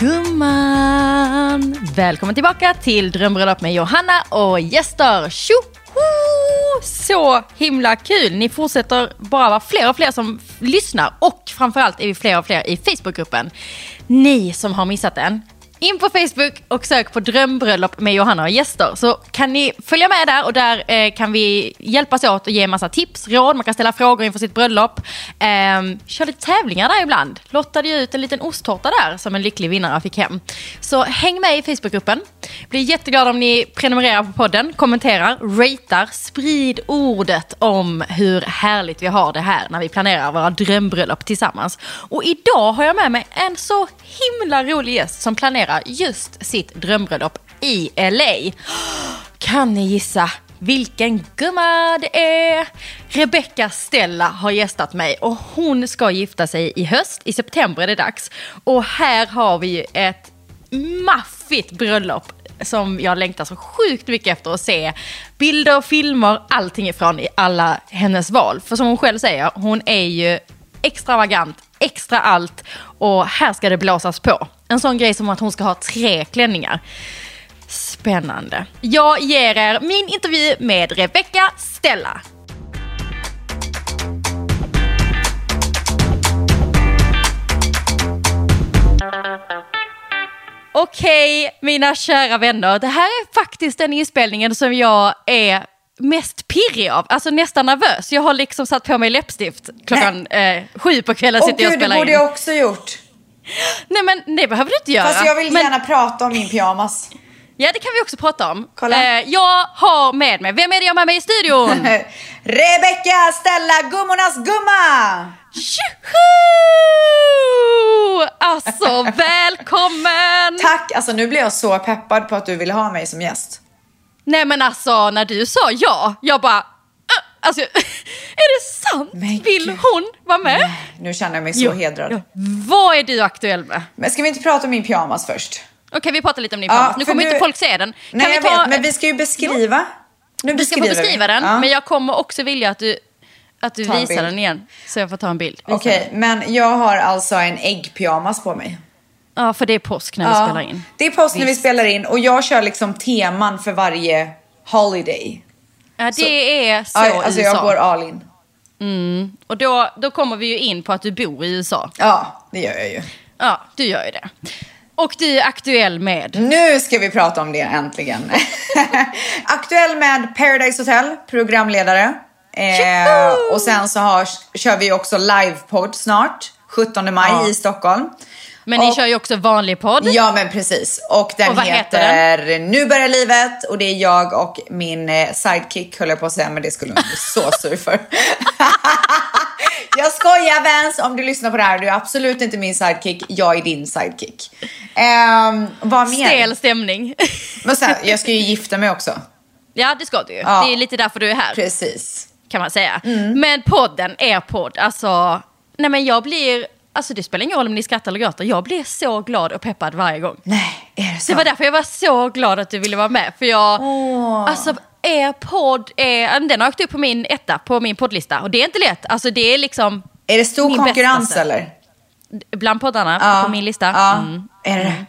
Gumman! Välkommen tillbaka till Drömbröllop med Johanna och gäster. Tjoho! Så himla kul! Ni fortsätter bara vara fler och fler som lyssnar och framförallt är vi fler och fler i Facebookgruppen. Ni som har missat den, in på Facebook och sök på drömbröllop med Johanna och gäster. Så kan ni följa med där och där eh, kan vi hjälpas åt och ge massa tips, råd, man kan ställa frågor inför sitt bröllop. Eh, kör lite tävlingar där ibland. Lottade ju ut en liten osttårta där som en lycklig vinnare fick hem. Så häng med i Facebookgruppen. Blir jätteglad om ni prenumererar på podden, kommenterar, ratear, sprid ordet om hur härligt vi har det här när vi planerar våra drömbröllop tillsammans. Och idag har jag med mig en så himla rolig gäst som planerar just sitt drömbröllop i LA. Kan ni gissa vilken gumma det är? Rebecca Stella har gästat mig och hon ska gifta sig i höst. I september är det dags. Och här har vi ju ett maffigt bröllop som jag längtar så sjukt mycket efter att se bilder, filmer, allting ifrån i alla hennes val. För som hon själv säger, hon är ju extravagant, extra allt och här ska det blåsas på. En sån grej som att hon ska ha tre klänningar. Spännande. Jag ger er min intervju med Rebecca Stella. Okej, mina kära vänner. Det här är faktiskt den inspelningen som jag är mest pirrig av, alltså nästan nervös. Jag har liksom satt på mig läppstift klockan eh, sju på kvällen. Åh sitter jag och gud, det borde in. jag också gjort. Nej men det behöver du inte göra. Fast jag vill men, gärna prata om min pyjamas. Ja det kan vi också prata om. Kolla. Eh, jag har med mig, vem är det jag har med mig i studion? Rebecca Stella, gummornas gumma! Tjoho! Alltså välkommen! Tack, alltså nu blir jag så peppad på att du vill ha mig som gäst. Nej men alltså när du sa ja, jag bara... "Äh, Alltså, är det sant? Men Vill gud. hon vara med? Nu känner jag mig så Jo, hedrad. ja. Vad är du aktuell med? Men ska vi inte prata om min pyjamas först? Okej, vi pratar lite om din Ja, pyjamas. Nu kommer nu- inte folk se den. Kan Nej, vi jag ta... vet, men vi ska ju beskriva. Nu Du ska få beskriver vi. beskriva den, Ja. men jag kommer också vilja att du, att du visar den igen. Så jag får ta en bild. Okej, den. men jag har alltså en äggpyjamas på mig. Ja, för det är påsk när vi Ja, spelar in. Det är påsk när vi spelar in och jag kör liksom teman för varje holiday. Ja, det Så- är så Ja, alltså USA. jag går all in. Och då, då kommer vi ju in på att du bor i USA. Ja, det gör jag ju. Ja, du gör ju det. Och du är aktuell med... Nu ska vi prata om det äntligen. Aktuell med Paradise Hotel, programledare. Eh, och sen så har, kör vi också livepodd snart, 17 maj Ja. i Stockholm. Men ni Och- kör ju också vanlig podd. Ja men precis. Och den Och vad heter heter, Nu börjar livet och det är jag och min eh, sidekick höll jag på att säga men det skulle hon bli så sur för. jag skojar Vans om du lyssnar på det här. Du är absolut inte min sidekick, jag är din sidekick. Um, vad mer? Stel stämning. Men sen, jag ska ju gifta mig också. ja, det ska du ju. Ja. Det är lite därför du är här, Precis. kan man säga. Mm. Men podden, er podd, alltså... Nej men jag blir... Alltså det spelar ingen roll om ni skrattar eller gråter. Jag blir så glad och peppad varje gång. Nej, är det så? Det var därför jag var så glad att du ville vara med. För jag, Åh. alltså er podd är, den har åkt upp på min etta, på min poddlista. Och det är inte lätt. Alltså det är liksom Är det stor konkurrens bästa. eller? bland poddarna Ja. på min lista. Ja, Mm. är det det?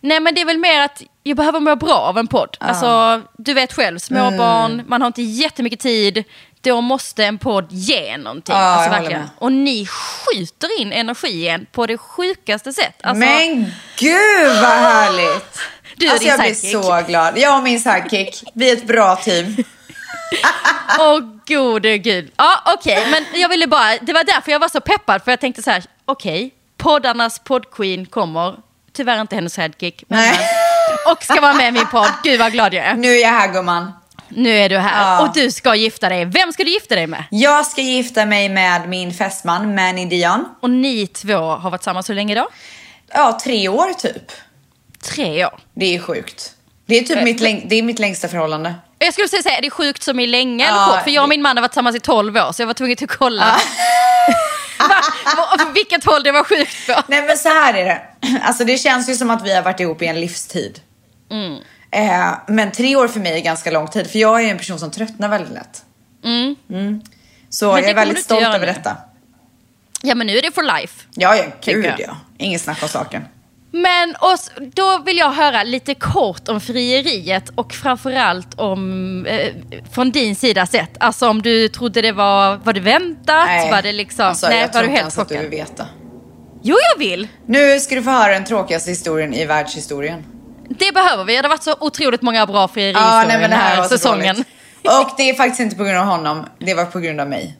Nej men det är väl mer att jag behöver må bra av en podd. Alltså du vet själv, småbarn, Mm. man har inte jättemycket tid. Då måste en podd ge någonting. Ja, alltså, verkligen. Och ni skjuter in energin på det sjukaste sätt. Alltså, Men gud vad härligt! Du och alltså din jag blir så glad. Jag och min sidekick, vi är ett bra team. Åh gode gud. Ja okej, men jag ville bara, det var därför jag var så peppad. För jag tänkte så här, okej, poddarnas poddqueen kommer. Tyvärr inte hennes sidekick. Men, Nej. och ska vara med i min podd. Gud vad glad jag är. Nu är jag här gumman. Nu är du här Ja. och du ska gifta dig. Vem ska du gifta dig med? Jag ska gifta mig med min fästman Manny Dion. Och ni två har varit tillsammans hur länge då? Ja, tre år typ. Tre år. Det är sjukt. Det är typ Eh, mitt, läng- det är mitt längsta förhållande. Jag skulle säga, är det sjukt som i länge eller Ja, kort? För jag och min man har varit tillsammans i 12 år så jag var tvungen att kolla. Vilket håll det var sjukt på. Nej men så här är det. Alltså det känns ju som att vi har varit ihop i en livstid. Mm. Eh, men tre år för mig är ganska lång tid för jag är en person som tröttnar väldigt lätt. Mm. Så Men jag är väldigt stolt över nu. detta. Ja men nu är det for life. Ja, ja, gud ja. Ingen snack om saken. Men och, s- då vill jag höra lite kort om frieriet och framförallt om, eh, från din sida sett. Alltså om du trodde det var, var det väntat? Var det liksom, alltså, nej, jag tror du inte ens att du vill veta. Jo, jag vill. Nu ska du få höra den tråkigaste historien i världshistorien. Det behöver vi. Det har varit så otroligt många bra frierihistorier nej, men den här så säsongen. dåligt. Och det är faktiskt inte på grund av honom, det var på grund av mig.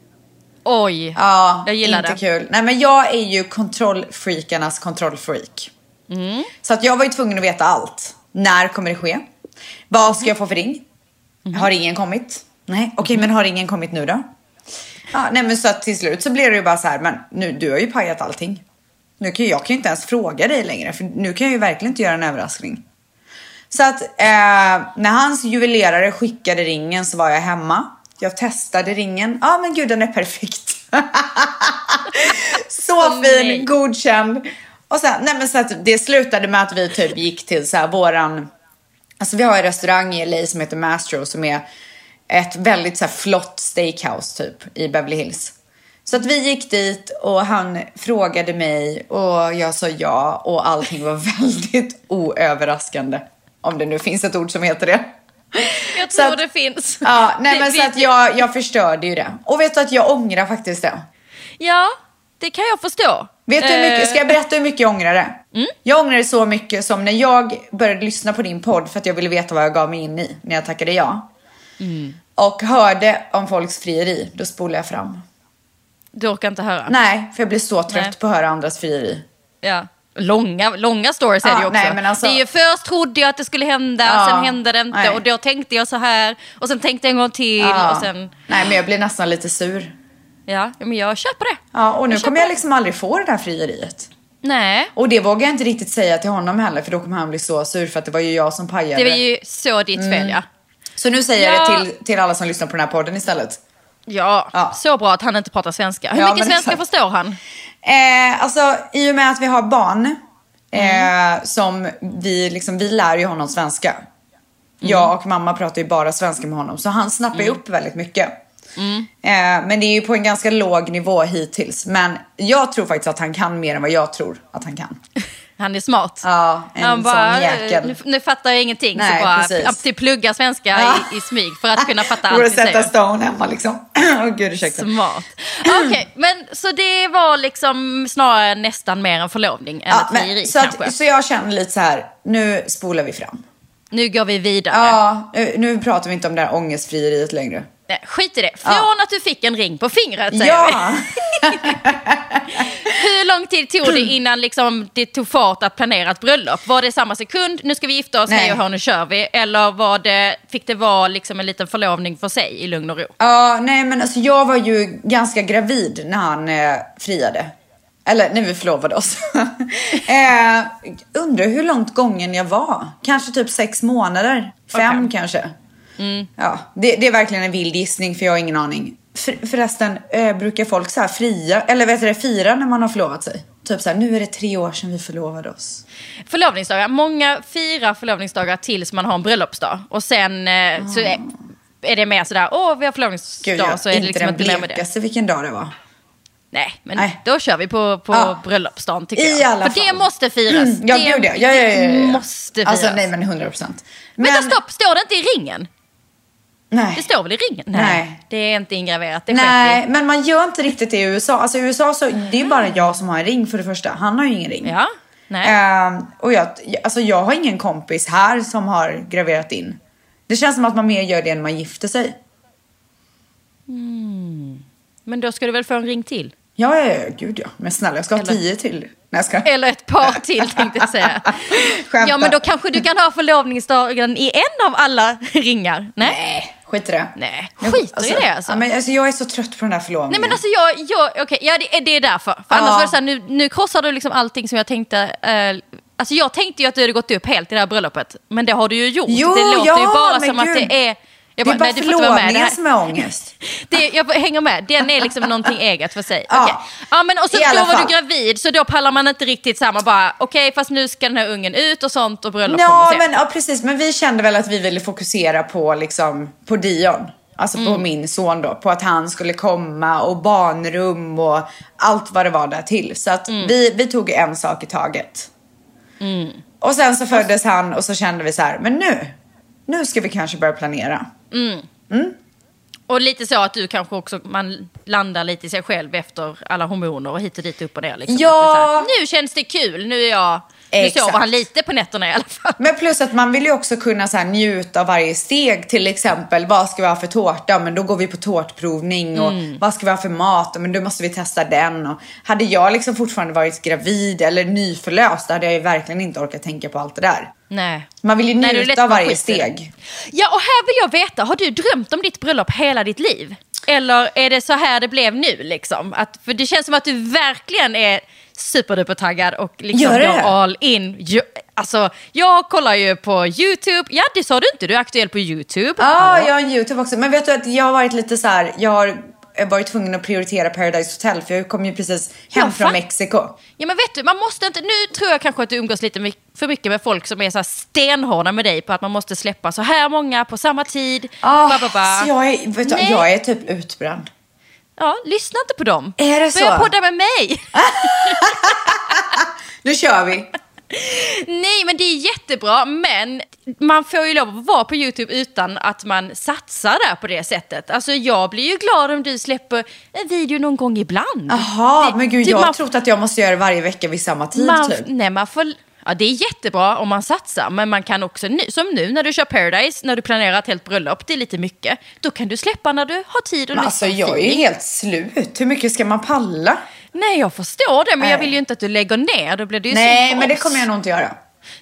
Oj, Ja, jag gillar inte det. kul. Nej men jag är ju kontrollfreakarnas kontrollfreak. Mm. Så att jag var ju tvungen att veta allt. När kommer det ske? Vad ska jag få för ring? Mm. Har ingen kommit? Nej, okej men har ingen kommit nu då? Ja, nej men så att till slut så blev det ju bara så här, men nu, du har ju pajat allting. Nu kan jag kan ju inte ens fråga dig längre för nu kan jag ju verkligen inte göra en överraskning. Så att eh, när hans juvelerare skickade ringen så var jag hemma. Jag testade ringen. Ja ah, men gud den är perfekt. så Åh, fin, nej. godkänd. Och sen, nej men så att det slutade med att vi typ gick till så här våran, alltså vi har en restaurang i LA som heter Mastro som är ett väldigt så här flott steakhouse typ i Beverly Hills. Så att vi gick dit och han frågade mig och jag sa ja och allting var väldigt oöverraskande. Om det nu finns ett ord som heter det. Jag tror att- det finns. Ja, nej Det men så vet att jag, jag förstörde ju det. Och vet du att jag ångrar faktiskt det. Ja, det kan jag förstå. Vet du hur mycket, Eh, ska jag berätta hur mycket jag ångrar det? Jag ångrar det så mycket som när jag började lyssna på din podd för att jag ville veta vad jag gav mig in i när jag tackade ja. Och hörde om folks frieri, då spolade jag fram. Du orkar inte höra? Nej, för jag blir så trött Nej. på att höra andras frieri. Ja. Långa, långa stories är Ja, det ju också. nej, alltså- Det är ju först trodde jag att det skulle hända, Ja, sen hände det inte nej. och då tänkte jag så här och sen tänkte jag en gång till Ja. och sen... Nej, men jag blir nästan lite sur. Ja, men jag köper det. Ja, och nu Jag kommer jag liksom aldrig få det där frieriet. Nej, Och det vågar jag inte riktigt säga till honom heller för då kommer han bli så sur för att det var ju jag som pajade. det var ju så ditt Mm. fel ja. Så nu säger Ja. jag det till, till alla som lyssnar på den här podden istället. Ja, Ja. så bra att han inte pratar svenska. Hur Ja, mycket svenska exakt. förstår han? Eh, alltså i och med att vi har barn Mm. eh, som vi liksom, vi lär ju honom svenska. Jag och mamma pratar ju bara svenska med honom så han snappar ju Mm. upp väldigt mycket. Eh, men det är ju på en ganska låg nivå hittills. Men jag tror faktiskt att han kan mer än vad jag tror att han kan. Han är smart. Ja, en han bara, sån jäkel. nu, nu fattar jag ingenting. Nej, så bara precis. typ plugga svenska Ja. i, i smyg för att kunna fatta allt vi sätta säger. stone hemma liksom. Åh gud ursäkta. Smart. Okej, men så det var liksom snarare nästan mer en förlovning än Ja, ett frieri så, att, så jag känner lite så här, nu spolar vi fram. Nu går vi vidare. Ja, nu, nu pratar vi inte om det här ångestfrieriet längre. Nej, skit i det. Från Ja. att du fick en ring på fingret säger vi. Ja! Hur lång tid tog det innan liksom, det tog fart att planera ett bröllop? Var det samma sekund, nu ska vi gifta oss, Nej. hej och hå, nu kör vi? Eller var det, fick det vara liksom en liten förlovning för sig i lugn och ro? Ja, nej men alltså jag var ju ganska gravid när han eh, friade. Eller när vi förlovade oss. eh, undrar hur långt gången jag var. Kanske typ sex månader. Fem Okej. kanske. Ja, det, det är verkligen en vild gissning för jag har ingen aning. För, förresten, eh, brukar folk så här fria, eller vet du det, fira när man har förlovat sig? Typ så här, nu är det tre år sedan vi förlovade oss. Förlovningsdagar, många firar förlovningsdagar tills man har en bröllopsdag. Och sen eh, så är, är det mer sådär, åh vi har förlovningsdag, Gud, jag så är det inte liksom den inte det. blekaste vilken dag det var. Nej, men Nej. då kör vi på, på Ja. bröllopsdagen tycker I jag. För fall. det måste firas. Ja, det, gud ja. ja, ja, ja, ja, det måste firas. Alltså nej men 100 procent. Vänta, stopp, står det inte i ringen? Nej. Det står väl i ringen? Nej. Det är inte ingraverat, det Nej, men man gör inte riktigt det i USA. Alltså i USA så, det är ju bara jag som har en ring för det första. Han har ju ingen ring. Ja, nej. Ehm, och jag, alltså jag har ingen kompis här som har graverat in. Det känns som att man mer gör det när man gifter sig. Men då ska du väl få en ring till? Ja, ja, ja, gud ja. Men snälla, jag ska ha Eller- tio till. Nej, ska. Eller ett par till tänkte jag säga. Ja, men då kanske du kan ha förlovningsdagen i en av alla ringar? Nej. Nej, skit i det. Nej, skiter i det alltså. Ja, men alltså. Jag är så trött på den här förlovningen. Nej men alltså jag, jag okej, ja det, är- det är därför. För annars Ja. var det så här, nu, nu krossar du liksom allting som jag tänkte. Eh, alltså jag tänkte ju att du hade gått upp helt i det här bröllopet. Men det har du ju gjort. Jo, det låter ja, ju bara som att gud. det är... Jag det är bara nej, förlovningen som är ångest. det, jag hänger med, den är liksom någonting eget för sig. Ja. Okej. ja men och så då var fall. du gravid så då pallar man inte riktigt samma bara okej fast nu ska den här ungen ut och sånt och bröllop Ja, kommer men ja, precis. Men vi kände väl att vi ville fokusera på liksom på Dion. Alltså på Mm. min son då. På att han skulle komma och barnrum och allt vad det var där till. Så att Mm. vi, vi tog en sak i taget. Och sen så föddes han och så kände vi så här, men nu, nu ska vi kanske börja planera. Och lite så att du kanske också, man landar lite i sig själv efter alla hormoner och hit och dit upp och ner. Liksom. Ja. Här, nu känns det kul, nu är jag... Nu Exakt. sover han lite på nätterna i alla fall. Men plus att man vill ju också kunna så njuta av varje steg. Till exempel, vad ska vi ha för tårta? Men då går vi på tårtprovning. Och Mm. vad ska vi ha för mat? Men då måste vi testa den. Och hade jag liksom fortfarande varit gravid eller nyförlöst, då hade jag ju verkligen inte orkat tänka på allt det där. Nej. Man vill ju Nej, njuta av man varje skiter steg. Ja, och här vill jag veta, har du drömt om ditt bröllop hela ditt liv? Eller är det så här det blev nu liksom? Att, för det känns som att du verkligen är superduper taggad och liksom Gör det? går all in. Jo, alltså, jag kollar ju på YouTube. Ja, det sa du inte, du är aktuell på YouTube. Ja, Hallå? jag har en YouTube också. Men vet du att jag har varit lite så här, jag har varit tvungen att prioritera Paradise Hotel för jag kom ju precis hem Ja, från. Mexiko. Ja men vet du, man måste inte, nu tror jag kanske att du umgås lite för mycket med folk som är så här stenhårda med dig på att man måste släppa så här många på samma tid. Ah, Ba, ba, ba. Så jag är, vet du, Nej. jag är typ utbränd. Ja, lyssna inte på dem. Är det så? Börja podda med mig. Nu kör vi. Nej, men det är jättebra, men man får ju lov att vara på YouTube utan att man satsar där på det sättet. Alltså jag blir ju glad om du släpper en video någon gång ibland. Jaha, men gud typ jag har man- trott att jag måste göra det varje vecka vid samma tid man, typ. Nej, man får, ja, det är jättebra om man satsar, men man kan också, nu, som nu när du kör Paradise, när du planerar ett helt bröllop, det är lite mycket. Då kan du släppa när du har tid och lust alltså jag är ju helt slut. Hur mycket ska man palla? Nej, jag förstår det, men jag Nej. vill ju inte att du lägger ner. Då blir det ju Nej, men det kommer jag nog inte göra.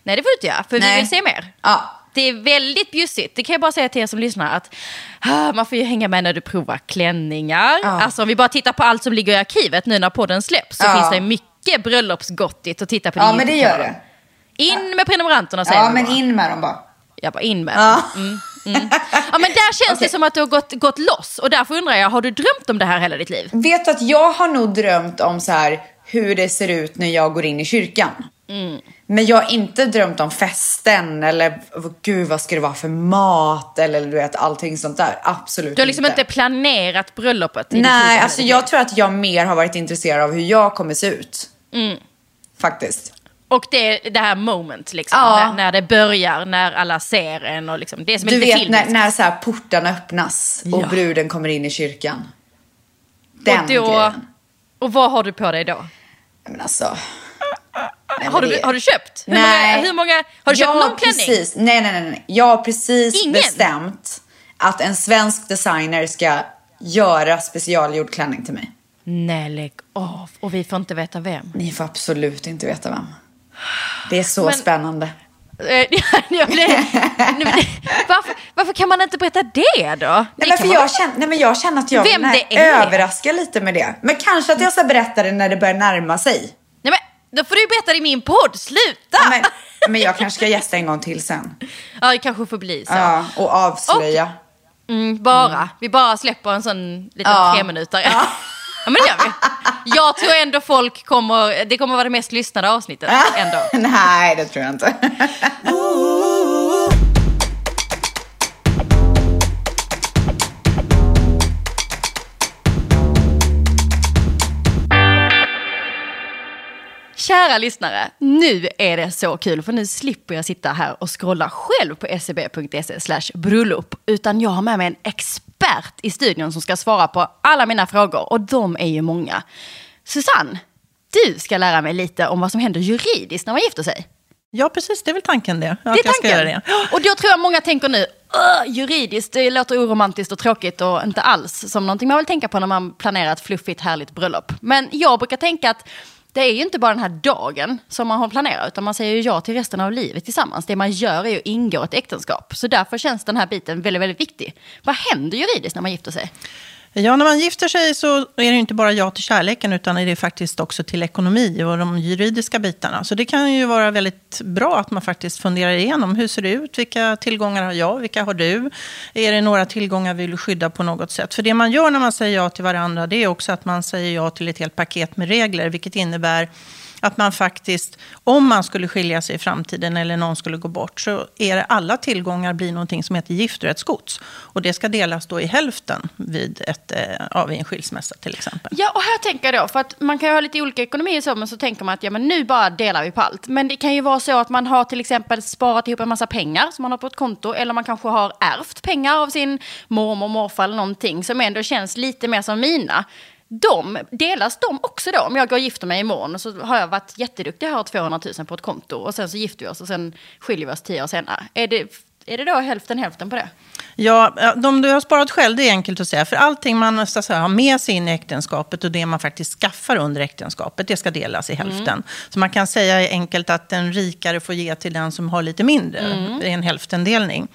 Nej, det får du inte göra, för vi Nej. vill se mer. Ja. Det är väldigt bjussigt. Det kan jag bara säga till er som lyssnar att ah, man får ju hänga med när du provar klänningar. Ja. Alltså om vi bara tittar på allt som ligger i arkivet nu när podden släpps så Ja. finns det mycket bröllopsgottigt att titta på. Ja, men det gör det. In med prenumeranterna säger Ja, vi men bara. in med dem bara. Jag bara in med dem. Mm, mm. Ja, men där känns det Okej. som att du har gått, gått loss. Och därför undrar jag, har du drömt om det här hela ditt liv? Vet du att jag har nog drömt om så här hur det ser ut när jag går in i kyrkan. Mm. Men jag har inte drömt om festen eller gud vad ska det vara för mat eller du vet allting sånt där. Absolut Du har liksom inte planerat bröllopet Nej, alltså jag tror att jag mer har varit intresserad av hur jag kommer se ut. Mm. Faktiskt. Och det är det här moment, liksom, Ja. när, när det börjar, när alla ser en och liksom, det är som Du vet film. när, när så här portarna öppnas och Ja. bruden kommer in i kyrkan. Den och, då, grejen. och vad har du på dig då? Men alltså. Nej, Har du, har du köpt? Hur Nej. många, hur många, har du köpt Jag någon har klänning? Precis, nej, nej, nej, nej. Jag har precis Ingen? bestämt att en svensk designer ska göra specialgjord klänning till mig. Nej, lägg av. Och vi får inte veta vem. Ni får absolut inte veta vem. Det är så Men- spännande. Eh, jag blir- varför, varför kan man inte berätta det då? Nej, Det men kan för jag, känner, nej, men jag känner att jag Vem nej, det är? överraskar lite med det. Men kanske att jag ska berätta det när det börjar närma sig. Nej, men, då får du berätta det i min podd. Sluta! Ja, men, men jag kanske ska gästa en gång till sen. Ja, det kanske får bli så. Ja, och avslöja. Mm, bara. Vi bara släpper en sån liten Ja. tre minuter. Ja. Men det gör vi. Jag tror ändå folk kommer, det kommer vara det mest lyssnade avsnittet ändå. Nej, det tror jag inte. Kära lyssnare, nu är det så kul för nu slipper jag sitta här och scrolla själv på seb.se slash bröllop. Utan jag har med mig en expert i studion som ska svara på alla mina frågor och de är ju många. Susanne, du ska lära mig lite om vad som händer juridiskt när man gifter sig. Ja, precis. Det är väl tanken det. Det är jag tanken. det. Och då tror jag många tänker nu, "Åh, juridiskt, det låter oromantiskt och tråkigt och inte alls som någonting man vill tänka på när man planerar ett fluffigt härligt bröllop. Men jag brukar tänka att det är ju inte bara den här dagen som man har planerat, utan man säger ju ja till resten av livet tillsammans. Det man gör är ju att ingå ett äktenskap. Så därför känns den här biten väldigt, väldigt viktig. Vad händer juridiskt när man gifter sig? Ja, när man gifter sig så är det inte bara ja till kärleken, utan det är faktiskt också till ekonomi och de juridiska bitarna. Så det kan ju vara väldigt bra att man faktiskt funderar igenom hur ser det ut, vilka tillgångar har jag, vilka har du? Är det några tillgångar vi vill skydda på något sätt? För det man gör när man säger ja till varandra, det är också att man säger ja till ett helt paket med regler, vilket innebär att man faktiskt, om man skulle skilja sig i framtiden eller någon skulle gå bort, så är det alla tillgångar blir någonting som heter gifträttsgods. Och det ska delas då i hälften vid ett, eh, av en skilsmässa till exempel. Ja, och här tänker jag då, för att man kan ju ha lite olika ekonomier så, men så tänker man att ja, men nu bara delar vi på allt. Men det kan ju vara så att man har till exempel sparat ihop en massa pengar som man har på ett konto, eller man kanske har ärvt pengar av sin mormor, morfar eller någonting som ändå känns lite mer som mina de, delas de också då? Om jag går och gifter mig imorgon så har jag varit jätteduktig och har 200 000 på ett konto och sen så gifter vi oss och sen skiljer vi oss tio år senare. Är det, är det då hälften hälften på det? Ja, de du har sparat själv, det är enkelt att säga. För allting man så säga, har med sig in i äktenskapet och det man faktiskt skaffar under äktenskapet, det ska delas i hälften. Mm. Så man kan säga enkelt att den rikare får ge till den som har lite mindre. Mm. Det är en hälftendelning.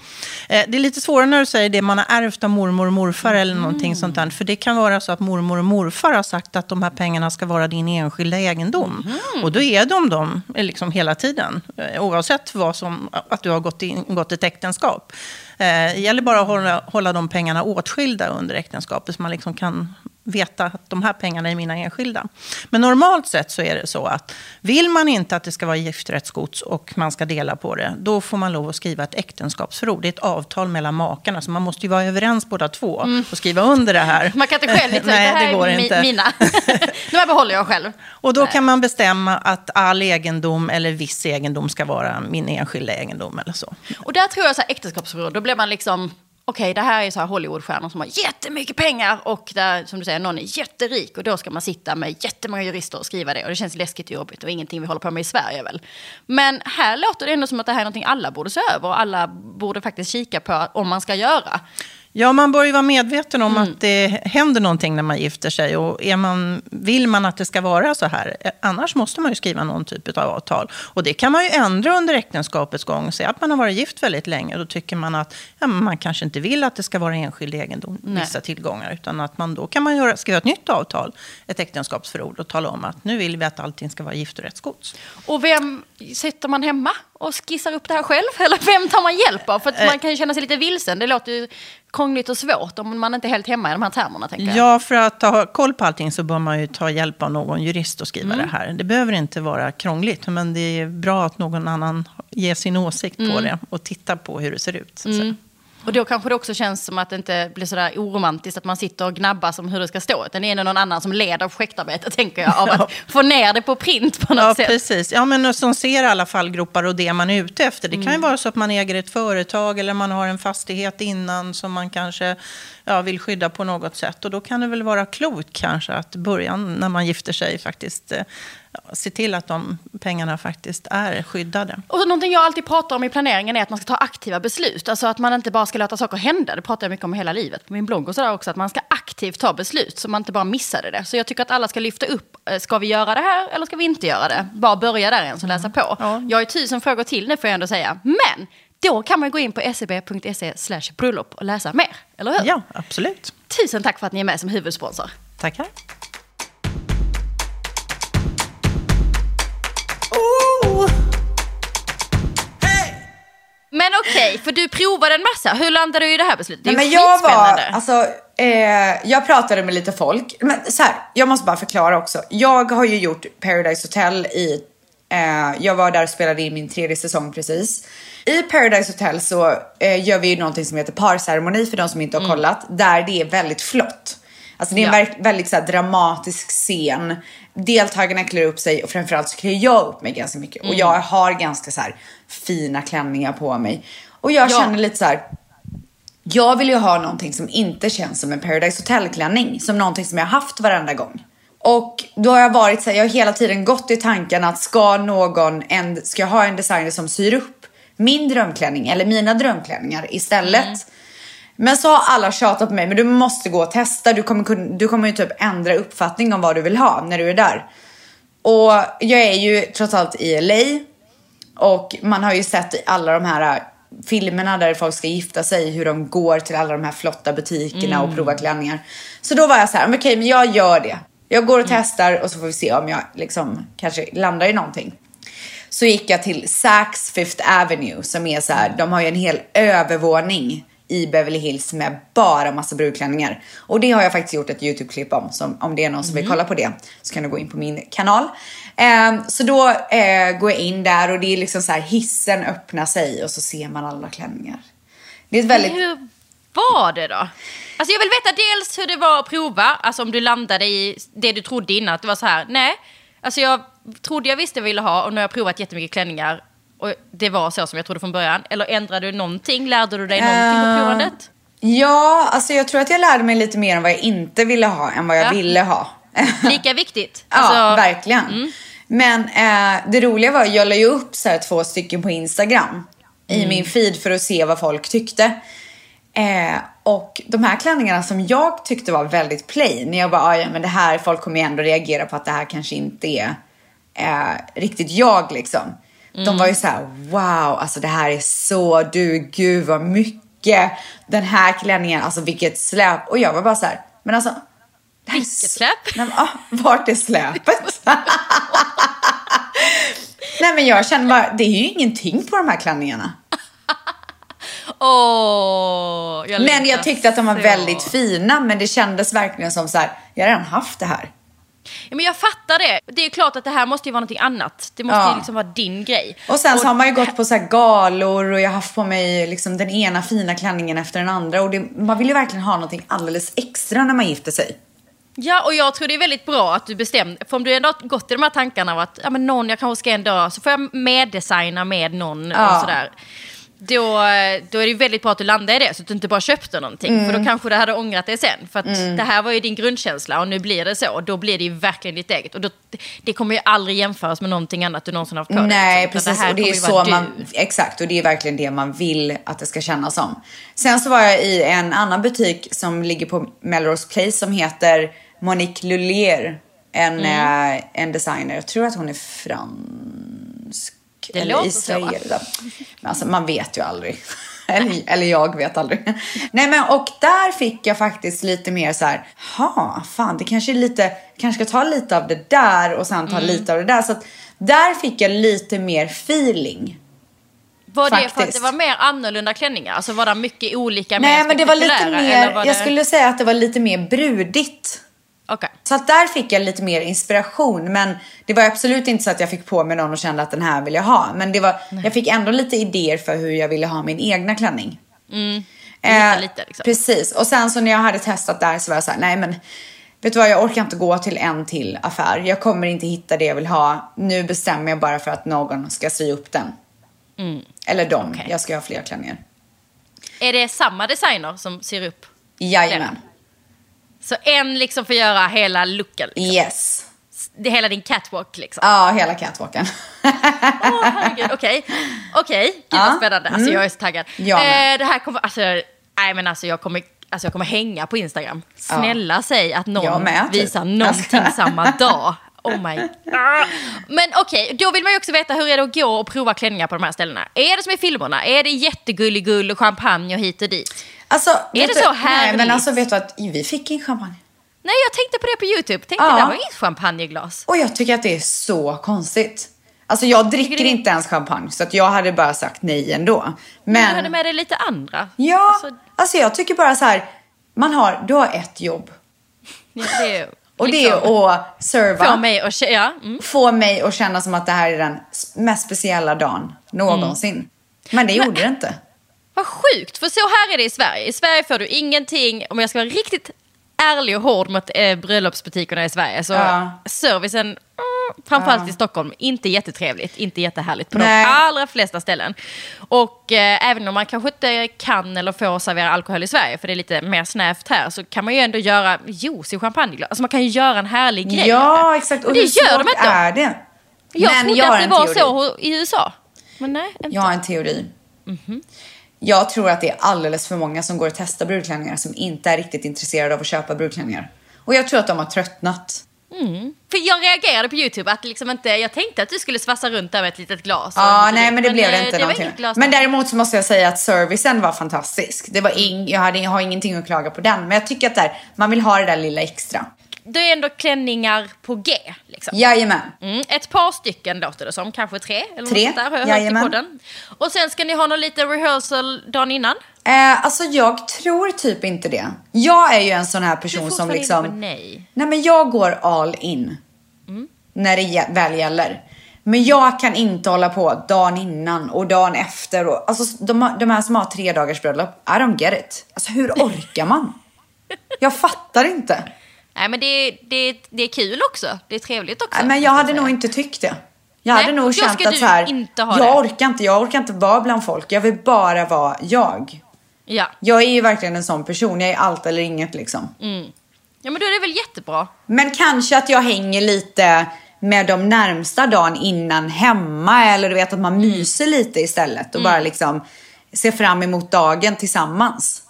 Eh, det är lite svårare när du säger det man har ärvt av mormor och morfar mm. eller någonting sånt där. För det kan vara så att mormor och morfar har sagt att de här pengarna ska vara din enskilda egendom. Mm. Och då är de dem liksom hela tiden. Eh, oavsett vad som, att du har gått, in, gått ett äktenskap. Eh, det gäller bara att hålla, hålla de pengarna åtskilda under äktenskapet så man liksom kan veta att de här pengarna är mina enskilda. Men normalt sett så är det så att vill man inte att det ska vara gifträttsgods och man ska dela på det, då får man lov att skriva ett äktenskapsförord. Det är ett avtal mellan makarna, så man måste ju vara överens båda två mm. och skriva under det här. Man kan inte själv, inte, Nej, det här det går är inte. mina. de här behåller jag själv. Och då Nej. kan man bestämma att all egendom eller viss egendom ska vara min enskilda egendom eller så. Och där tror jag så här äktenskapsförord, då blir man liksom okej, okay, det här är så här Hollywoodstjärnor som har jättemycket pengar och där, som du säger, någon är jätterik och då ska man sitta med jättemånga jurister och skriva det och det känns läskigt och jobbigt och ingenting vi håller på med i Sverige väl. Men här låter det ändå som att det här är någonting alla borde se över och alla borde faktiskt kika på om man ska göra. Ja, man bör ju vara medveten om mm. att det händer någonting när man gifter sig. Och är man, vill man att det ska vara så här, eh, annars måste man ju skriva någon typ av avtal. Och det kan man ju ändra under äktenskapets gång. Säga att man har varit gift väldigt länge, då tycker man att ja, man kanske inte vill att det ska vara enskild egendom, Nej. vissa tillgångar. Utan att man då kan man göra, skriva ett nytt avtal, ett äktenskapsförord och tala om att nu vill vi att allting ska vara giftorättsgods. Och vem sitter man hemma och skissar upp det här själv? Eller vem tar man hjälp av? För att man kan ju känna sig lite vilsen. Det låter ju krångligt och svårt om man inte är helt hemma i de här termerna. Tänker jag. Ja, för att ha koll på allting så bör man ju ta hjälp av någon jurist och skriva mm. det här. Det behöver inte vara krångligt, men det är bra att någon annan ger sin åsikt mm. på det och tittar på hur det ser ut. Mm. Och då kanske det också känns som att det inte blir sådär oromantiskt att man sitter och gnabbas om hur det ska stå. Utan det är någon annan som leder projektarbetet, tänker jag, av att få ner det på print på något ja, sätt. Precis. Ja, men som ser alla fallgropar och det man är ute efter. Det kan ju mm. vara så att man äger ett företag eller man har en fastighet innan som man kanske ja, vill skydda på något sätt. Och då kan det väl vara klokt kanske att början när man gifter sig faktiskt eh, se till att de pengarna faktiskt är skyddade. Och någonting jag alltid pratar om i planeringen är att man ska ta aktiva beslut. Alltså att man inte bara ska låta saker hända. Det pratar jag mycket om hela livet på min blogg och sådär också. Att man ska aktivt ta beslut så man inte bara missade det. Så jag tycker att alla ska lyfta upp, eh, ska vi göra det här eller ska vi inte göra det? Bara börja där ens och läsa på. Ja. Jag har tusen frågor till nu får jag ändå säga. Men då kan man gå in på seb.se bröllop och läsa mer, eller hur? Ja, absolut. Tusen tack för att ni är med som huvudsponsor. Tackar. Men okej, okay, för du provade en massa. Hur landade du i det här beslutet? Det är Nej, men jag var, alltså, eh, jag pratade med lite folk. Men så här, jag måste bara förklara också. Jag har ju gjort Paradise Hotel i, eh, jag var där och spelade in min tredje säsong precis. I Paradise Hotel så eh, gör vi ju någonting som heter parceremoni för de som inte har mm. kollat. Där det är väldigt flott. Alltså det är en ja. väldigt så här, dramatisk scen. Deltagarna klär upp sig och framförallt så klär jag upp mig ganska mycket. Mm. Och jag har ganska så här, fina klänningar på mig. Och jag ja. känner lite så här. Jag vill ju ha någonting som inte känns som en Paradise Hotel-klänning. Som någonting som jag haft varenda gång. Och då har jag varit så här, jag har hela tiden gått i tanken att ska någon, en, ska jag ha en designer som syr upp min drömklänning eller mina drömklänningar istället. Mm. Men så har alla tjatat på mig, men du måste gå och testa. Du kommer, du kommer ju typ ändra uppfattning om vad du vill ha när du är där. Och jag är ju trots allt i LA. Och man har ju sett i alla de här äh, filmerna där folk ska gifta sig, hur de går till alla de här flotta butikerna mm. och provar klänningar. Så då var jag så här, okej, okay, men jag gör det. Jag går och mm. testar och så får vi se om jag liksom kanske landar i någonting. Så gick jag till Saks Fifth Avenue som är så här, de har ju en hel övervåning i Beverly Hills med bara massa brudklänningar. Och det har jag faktiskt gjort ett YouTube-klipp om. Så om det är någon som vill kolla på det så kan du gå in på min kanal. Eh, så då eh, går jag in där och det är liksom så här hissen öppnar sig och så ser man alla klänningar. Det är väldigt... Hur var det då? Alltså jag vill veta dels hur det var att prova, alltså om du landade i det du trodde innan, att det var så här, nej, alltså jag trodde jag visste vad jag ville ha och nu har jag provat jättemycket klänningar och det var så som jag trodde från början. Eller ändrade du någonting? Lärde du dig någonting på Ehm, provandet? Ja, alltså jag tror att jag lärde mig lite mer om vad jag inte ville ha än vad jag Ja. ville ha. Lika viktigt. Ja, Alltså, verkligen. Men eh, det roliga var, jag la ju upp så två stycken på Instagram i min feed för att se vad folk tyckte. Eh, och de här klänningarna som jag tyckte var väldigt plain, jag bara, "Ah, ja men det här, folk kommer ju ändå reagera på att det här kanske inte är eh, riktigt jag liksom. De var ju så här, wow, alltså det här är så du, gud vad mycket. Den här klänningen, alltså vilket släp. Och jag var bara så här, men alltså. Vilket släp? Nej, men, ah, vart är släpet? Nej men jag känner bara, det är ju ingenting på de här klänningarna. Åh, jag Men jag tyckte att de var så. väldigt fina, men det kändes verkligen som så här, jag har redan haft det här. Ja, men jag fattar det. Det är klart att det här måste ju vara någonting annat. Det måste Ja. ju liksom vara din grej. Och sen så har man ju gått på så galor och jag har haft på mig liksom den ena fina klänningen efter den andra. Och det, man vill ju verkligen ha någonting alldeles extra när man gifter sig. Ja, och jag tror det är väldigt bra att du bestämde, för om du ändå har gått i de här tankarna av att ja, men någon jag kanske ska en dag, så får jag meddesigna med någon Ja. och sådär. Då, då är det väldigt bra att du landar i det, så att du inte bara köpte någonting. För Mm. då kanske du hade ångrat dig sen. För att det här var ju din grundkänsla och nu blir det så. Och då blir det ju verkligen ditt eget. Och då, det kommer ju aldrig jämföras med någonting annat du någonsin haft på dig, Nej, liksom. Precis. här och det är så man, du. exakt, och det är verkligen det man vill att det ska kännas som. Sen så var jag i en annan butik som ligger på Melrose Place som heter Monique Lullier. En, Mm. eh, en designer, jag tror att hon är fransk. Det eller så, israel. Men alltså man vet ju aldrig. eller, eller jag vet aldrig. Nej men och där fick jag faktiskt lite mer så här, ha, fan det kanske är lite, kanske ska ta lite av det där och sen ta Mm. lite av det där. Så att där fick jag lite mer feeling. Var det för att faktiskt. det var mer annorlunda klänningar? Alltså var det mycket olika, Nej men det var lite mer, var jag det- skulle säga att det var lite mer brudigt. Okej. Så att där fick jag lite mer inspiration. Men det var absolut inte så att jag fick på mig någon och kände att den här vill jag ha. Men det var, jag fick ändå lite idéer för hur jag ville ha min egna klänning. Mm. Lite, lite, liksom. Precis. Och sen så när jag hade testat där så var jag så här, nej men vet du vad, jag orkar inte gå till en till affär. Jag kommer inte hitta det jag vill ha. Nu bestämmer jag bara för att någon ska sy upp den. Eller dem. Okej. Jag ska ha fler klänningar. Är det samma designer som syr upp? Jajamän. Så en liksom får göra hela looken? Liksom. Yes. Det hela din catwalk liksom? Ja, hela catwalken. Åh herregud, okej. Okej, gud Ja. vad spännande. Alltså jag är så taggad. Med. Eh, det här kommer, alltså, nej men alltså jag kommer, alltså jag kommer hänga på Instagram. Snälla säg att någon typ. visar någonting samma dag. Oh my. Men okej, då vill man ju också veta hur är det att gå och prova klänningar på de här ställena. Är det som i filmerna? Är det jättegullig och champagne och hit och dit? Alltså, vet det du, så Nej, härligt? men alltså vet du att vi fick en champagne. Nej, jag tänkte på det på YouTube. Tänkte Ja. det var inget champagneglas. Och jag tycker att det är så konstigt. Alltså jag dricker det- inte ens champagne så att jag hade bara sagt nej ändå. Men... Du hade med dig lite andra. ja, Alltså, alltså jag tycker bara så här. Man har, du har ett jobb. det är, Och det liksom, är att serva. Få mig att kä- ja, mm. Få mig att känna som att det här är den mest speciella dagen någonsin. Men det gjorde det inte. Vad sjukt, för så här är det i Sverige. I Sverige får du ingenting, om jag ska vara riktigt ärlig och hård mot eh, bröllopsbutikerna i Sverige, så Ja. servicen, mm, framförallt i Stockholm, inte jättetrevligt, inte jättehärligt på Nej. de allra flesta ställen. Och eh, även om man kanske inte kan eller får servera alkohol i Sverige, för det är lite mer snävt här, så kan man ju ändå göra juice i champagneglas. Alltså man kan ju göra en härlig grej. Ja, exakt. Och, Och det hur gör de svårt inte. är det? Jag Men trodde jag att det var teori. så i USA. Men nej, inte. Jag har en teori. Jag tror att det är alldeles för många som går och testar brudklänningar som inte är riktigt intresserade av att köpa brudklänningar. Och jag tror att de har tröttnat. För jag reagerade på YouTube att liksom inte, jag tänkte att du skulle svassa runt där med ett litet glas. Ja, nej men det blev det eh, inte det någonting. glas Men där. däremot så måste jag säga att servicen var fantastisk. Det var ing, jag, hade, jag har ingenting att klaga på den. Men jag tycker att där, man vill ha det där lilla extra. Det är ändå klänningar på G. Liksom. Jajamän. Mm, ett par stycken låter det som, kanske tre. Eller Tre, något där, har jag hört i jajamän. podden. Och sen ska ni ha någon liten rehearsal dagen innan. Eh, alltså jag tror typ inte det. Jag är ju en sån här person som liksom... inne på nej. Nej men jag går all in. Mm. När det väl gäller. Men jag kan inte hålla på dagen innan och dagen efter. Och, alltså de, de här som har tre dagars bröllop, I don't get it. Alltså hur orkar man? Jag fattar inte. Nej men det, det, det är kul också. Det är trevligt också. Nej, men jag hade nog inte tyckt det. Jag Nej, hade nog känt att så här, jag det. orkar inte, jag orkar inte vara bland folk. Jag vill bara vara jag. Ja. Jag är ju verkligen en sån person, jag är allt eller inget liksom. ja, men då är det väl jättebra. Men kanske att jag hänger lite med de närmsta dagen innan hemma eller du vet att man myser lite istället och bara liksom ser fram emot dagen tillsammans.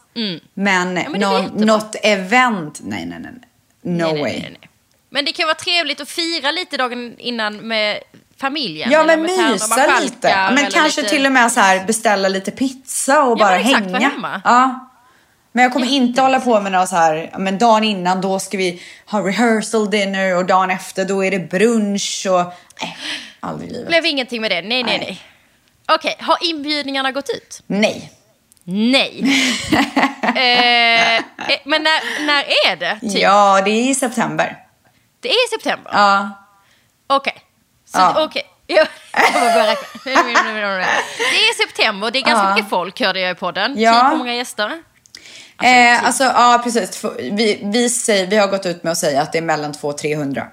Men, men det är någon, något event, nej nej nej. No nej, way. Nej, nej. Men det kan vara trevligt att fira lite dagen innan med familjen. Ja men mysa lite. Men kanske lite- till och med så här beställa lite pizza och Ja, bara exakt, hänga. Ja. Men jag kommer inte hålla på med något så här, men dagen innan då ska vi ha rehearsal dinner och dagen efter då är det brunch och nej, aldrig i livet. blev ingenting med det. Nej, nej, Nej. nej. Okej, har inbjudningarna gått ut? Nej. Nej. eh, eh, men när, när är det? Typ? Ja, det är i september. Det är i september? Ja. Okej. Så, Ja. okej. Ja, Jag bara börjar räkna. Det är september, det är ganska Ja. mycket folk hörde jag i podden. Ja. Typ hur många gäster? Alltså, eh, typ. alltså ja precis. Vi, vi, säger, vi har gått ut med att säga att det är mellan 200 och 300.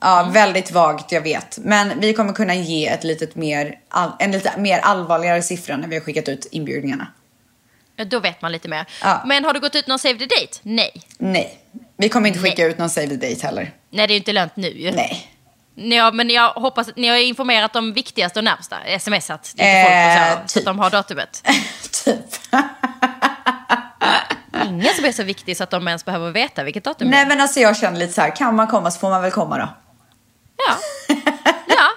Typ. Ja, väldigt vagt, jag vet. Men vi kommer kunna ge ett litet mer, en lite mer allvarligare siffra när vi har skickat ut inbjudningarna. Ja, Då vet man lite mer. Ja. Men har du gått ut någon save the date? Nej. Nej, vi kommer inte skicka Nej. ut någon save the date heller. Nej, det är ju inte lönt nu ju. Nej. Ja, men jag hoppas att ni har informerat de viktigaste och närmsta. Smsat lite folk och så, Eh, så att typ. de har datumet. typ. Ingen som är så viktig så att de ens behöver veta vilket datum det Nej är. men alltså jag känner lite så här, kan man komma så får man väl komma då. Ja. ja,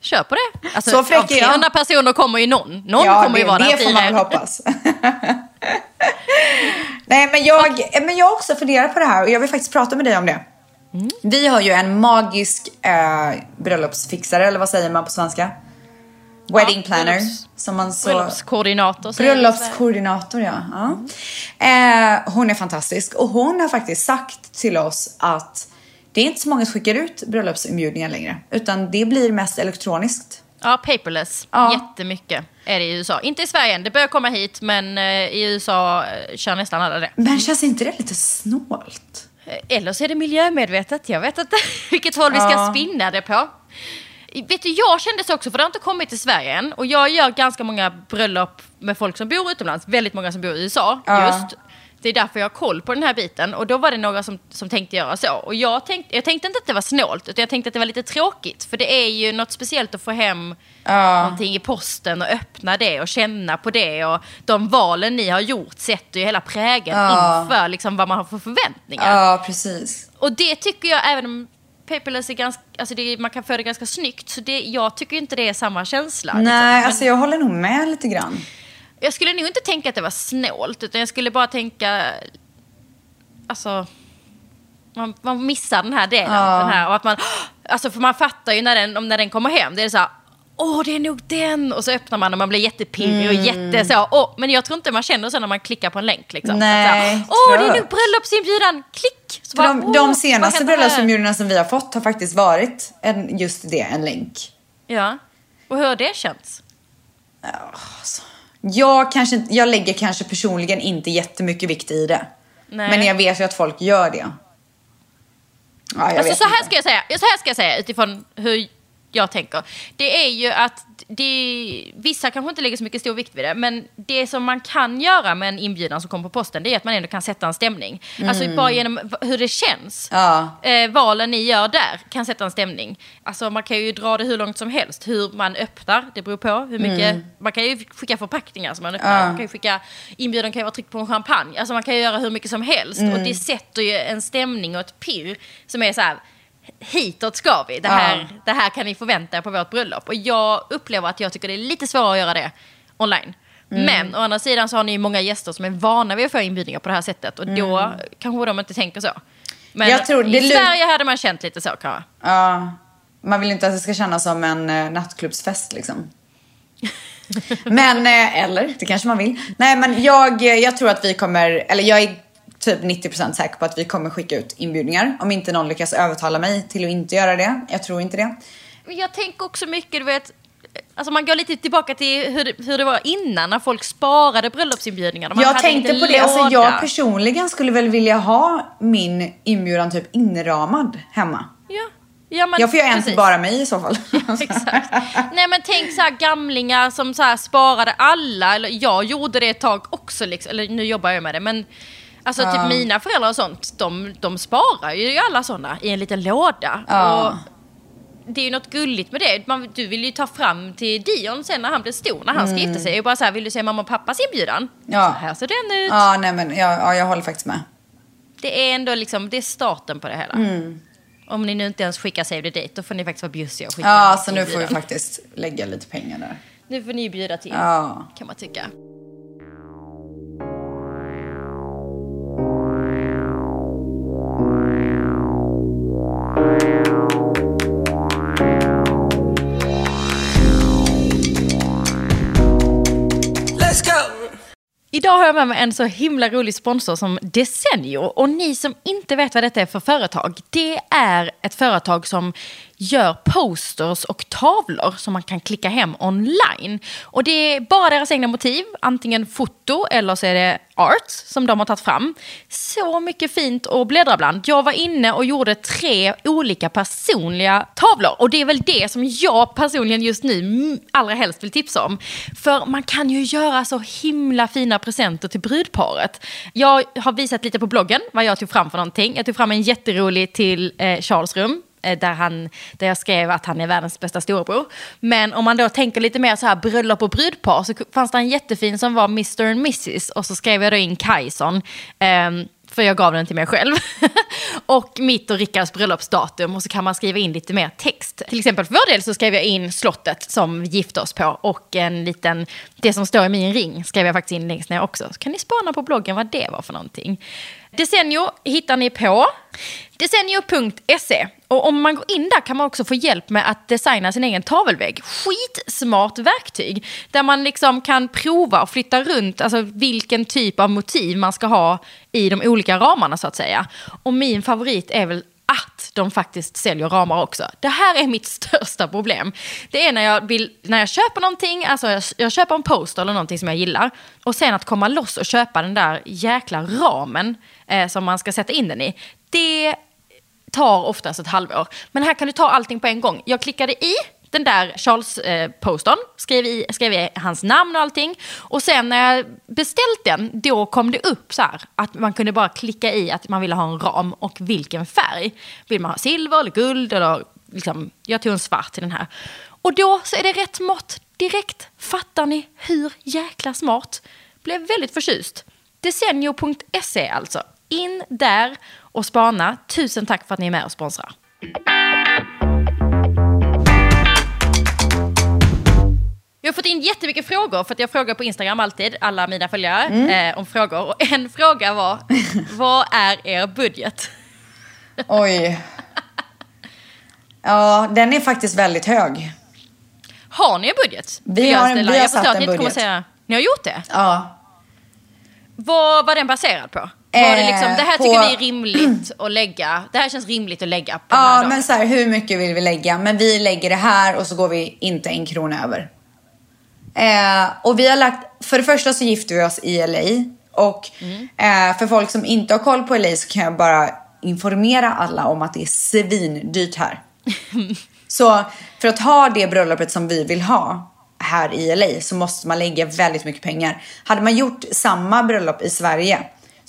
kör på det. Alltså, Så fräck är jag. 300 personer kommer ju någon. Någon ja, kommer ju det, vara där det får man väl hoppas. Nej men jag, men jag har också funderat på det här och jag vill faktiskt prata med dig om det. Mm. Vi har ju en magisk eh, bröllopsfixare, eller vad säger man på svenska? Wedding planner. bröllops- som man så... Bröllopskoordinator. Bröllopskoordinator, ja. ja. Eh, hon är fantastisk och hon har faktiskt sagt till oss att det är inte så många som skickar ut bröllopsinbjudningar längre, utan det blir mest elektroniskt. Ja, paperless. Ja. Jättemycket är det i USA. Inte i Sverige än, det börjar komma hit, men eh, i USA eh, kör nästan alla det. Men känns inte det lite snålt? Eh, Eller så är det miljömedvetet, jag vet inte vilket håll vi ska Ja. spinna det på. Vet du, jag kände så också, för det har inte kommit till Sverige än. Och jag gör ganska många bröllop med folk som bor utomlands. Väldigt många som bor i USA Ja. just. Det är därför jag har koll på den här biten. Och då var det några som, som tänkte göra så. Och jag tänkte, jag tänkte inte att det var snålt, utan jag tänkte att det var lite tråkigt. För det är ju något speciellt att få hem Ja. någonting i posten och öppna det och känna på det. Och de valen ni har gjort sätter ju hela prägen Ja. inför liksom, vad man har för förväntningar. Ja, precis. Och det tycker jag, även om paperless är ganska, alltså det, man kan få det ganska snyggt, så det, jag tycker inte det är samma känsla. liksom. Nej, Men alltså jag håller nog med lite grann. Jag skulle nog inte tänka att det var snålt, utan jag skulle bara tänka, alltså, man, man missar den här delen. Ja. Den här, och att man, alltså för man fattar ju när den, om när den kommer hem, det är så här, Åh, det är nog den! Och så öppnar man och man blir jättepirrig och jätte så. Åh, men jag tror inte man känner så när man klickar på en länk. Liksom. Att så Nej, Åh, det är nog bröllopsinbjudan! Klick! Så bara, de, de senaste bröllopsinbjudningarna som vi har fått har faktiskt varit en, just det, en länk. Ja. Och hur har det känts? Jag, kanske, jag lägger kanske personligen inte jättemycket vikt i det. Nej. Men jag vet ju att folk gör det. Ja, Alltså så här inte. ska jag säga, så här ska jag säga utifrån hur jag tänker. Det är ju att det, vissa kanske inte lägger så mycket stor vikt vid det, men det som man kan göra med en inbjudan som kommer på posten, det är att man ändå kan sätta en stämning. Alltså bara genom hur det känns. Ja. Eh, valen ni gör där kan sätta en stämning. Alltså man kan ju dra det hur långt som helst. Hur man öppnar, det beror på hur mycket. Man kan ju skicka förpackningar som man öppnar. Ja. Man kan ju skicka, inbjudan kan ju vara tryckt på en champagne. Alltså man kan ju göra hur mycket som helst. Och det sätter ju en stämning och ett pirr som är så här. Hitåt ska vi. Det här, Ja. det här kan ni förvänta er på vårt bröllop. Och jag upplever att jag tycker det är lite svårare att göra det online. Men å andra sidan så har ni många gäster som är vana vid att få inbjudningar på det här sättet. Och då kanske de inte tänker så. Men Jag tror i det lu- Sverige hade man känt lite så kanske. Ja, man vill inte att det ska kännas som en eh, nattklubbsfest liksom. men, eh, eller det kanske man vill. Nej men jag, eh, jag tror att vi kommer, eller jag är typ 90% säker på att vi kommer skicka ut inbjudningar. Om inte någon lyckas övertala mig till att inte göra det. Jag tror inte det. Men Jag tänker också mycket, du vet, alltså man går lite tillbaka till hur det, hur det var innan när folk sparade bröllopsinbjudningar. Man jag tänkte på det, alltså jag personligen skulle väl vilja ha min inbjudan typ inramad hemma. Ja. Ja, men Jag får göra en till bara mig i så fall. Exakt. Nej men tänk så här gamlingar som så här sparade alla, eller jag gjorde det ett tag också, liksom, eller nu jobbar jag med det men Alltså typ mina föräldrar och sånt, de, de sparar ju alla sådana i en liten låda. Och det är ju något gulligt med det. Man, du vill ju ta fram till Dion sen när han blir stor, när han ska gifta sig. Och bara så här, vill du se mamma och pappas inbjudan? Mm. Ja. Så här ser den ut. ja, nej men ja, ja, jag håller faktiskt med. Det är ändå liksom, det är starten på det hela. Mm. Om ni nu inte ens skickar save the date, då får ni faktiskt vara bjussiga och skicka Ja, så nu får vi faktiskt lägga lite pengar där. Nu får ni bjuda till, Ja. kan man tycka. Idag har jag med mig en så himla rolig sponsor som Desenio. Och ni som inte vet vad detta är för företag, det är ett företag som gör posters och tavlor som man kan klicka hem online. Och det är bara deras egna motiv, antingen foto eller så är det art som de har tagit fram. Så mycket fint att bläddra bland. Jag var inne och gjorde tre olika personliga tavlor och det är väl det som jag personligen just nu allra helst vill tipsa om. För man kan ju göra så himla fina presenter till brudparet. Jag har visat lite på bloggen vad jag tog fram för någonting. Jag tog fram en jätterolig till eh, Charles rum Eh, där, han, där jag skrev att han är världens bästa storebror. Men om man då tänker lite mer så här bröllop och brudpar så fanns det en jättefin som var Mr and Mrs. Och så skrev jag då in Kajson. Um, för jag gav den till mig själv. och mitt och Rickards bröllopsdatum och så kan man skriva in lite mer text. Till exempel för vår del så skrev jag in slottet som vi gifte oss på och en liten, det som står i min ring skrev jag faktiskt in längst ner också. Så kan ni spana på bloggen vad det var för någonting. Desenio hittar ni på desenio.se och om man går in där kan man också få hjälp med att designa sin egen tavelvägg. Skitsmart verktyg där man liksom kan prova och flytta runt alltså vilken typ av motiv man ska ha i de olika ramarna så att säga. Och min favorit är väl att de faktiskt säljer ramar också. Det här är mitt största problem. Det är när jag, vill, när jag köper någonting, alltså jag, jag köper en poster eller någonting som jag gillar och sen att komma loss och köpa den där jäkla ramen eh, som man ska sätta in den i. Det tar oftast ett halvår. Men här kan du ta allting på en gång. Jag klickade i den där Charles-postern, eh, skrev, i, skrev i hans namn och allting. Och sen när jag beställt den, då kom det upp så här att man kunde bara klicka i att man ville ha en ram och vilken färg. Vill man ha silver eller guld eller liksom, jag tog en svart till den här. Och då så är det rätt mått direkt. Fattar ni hur jäkla smart? Blev väldigt förtjust. Desenio.se alltså. In där och spana. Tusen tack för att ni är med och sponsrar. Jag har fått in jättemycket frågor för att jag frågar på Instagram alltid, alla mina följare, eh, om frågor. Och en fråga var, vad är er budget? Oj. Ja, den är faktiskt väldigt hög. Har ni en budget? Vi har en- vi har jag satt en budget. säga... Ni har gjort det? Ja. Vad var den baserad på? Var det, liksom, Eh, det här på- tycker vi är rimligt att lägga. Det här känns rimligt att lägga på Ja, men så här, hur mycket vill vi lägga? Men vi lägger det här och så går vi inte en krona över. Eh, och vi har lagt, för det första så gifter vi oss i LA. Och eh, för folk som inte har koll på LA så kan jag bara informera alla om att det är svindyrt här. så för att ha det bröllopet som vi vill ha här i LA så måste man lägga väldigt mycket pengar. Hade man gjort samma bröllop i Sverige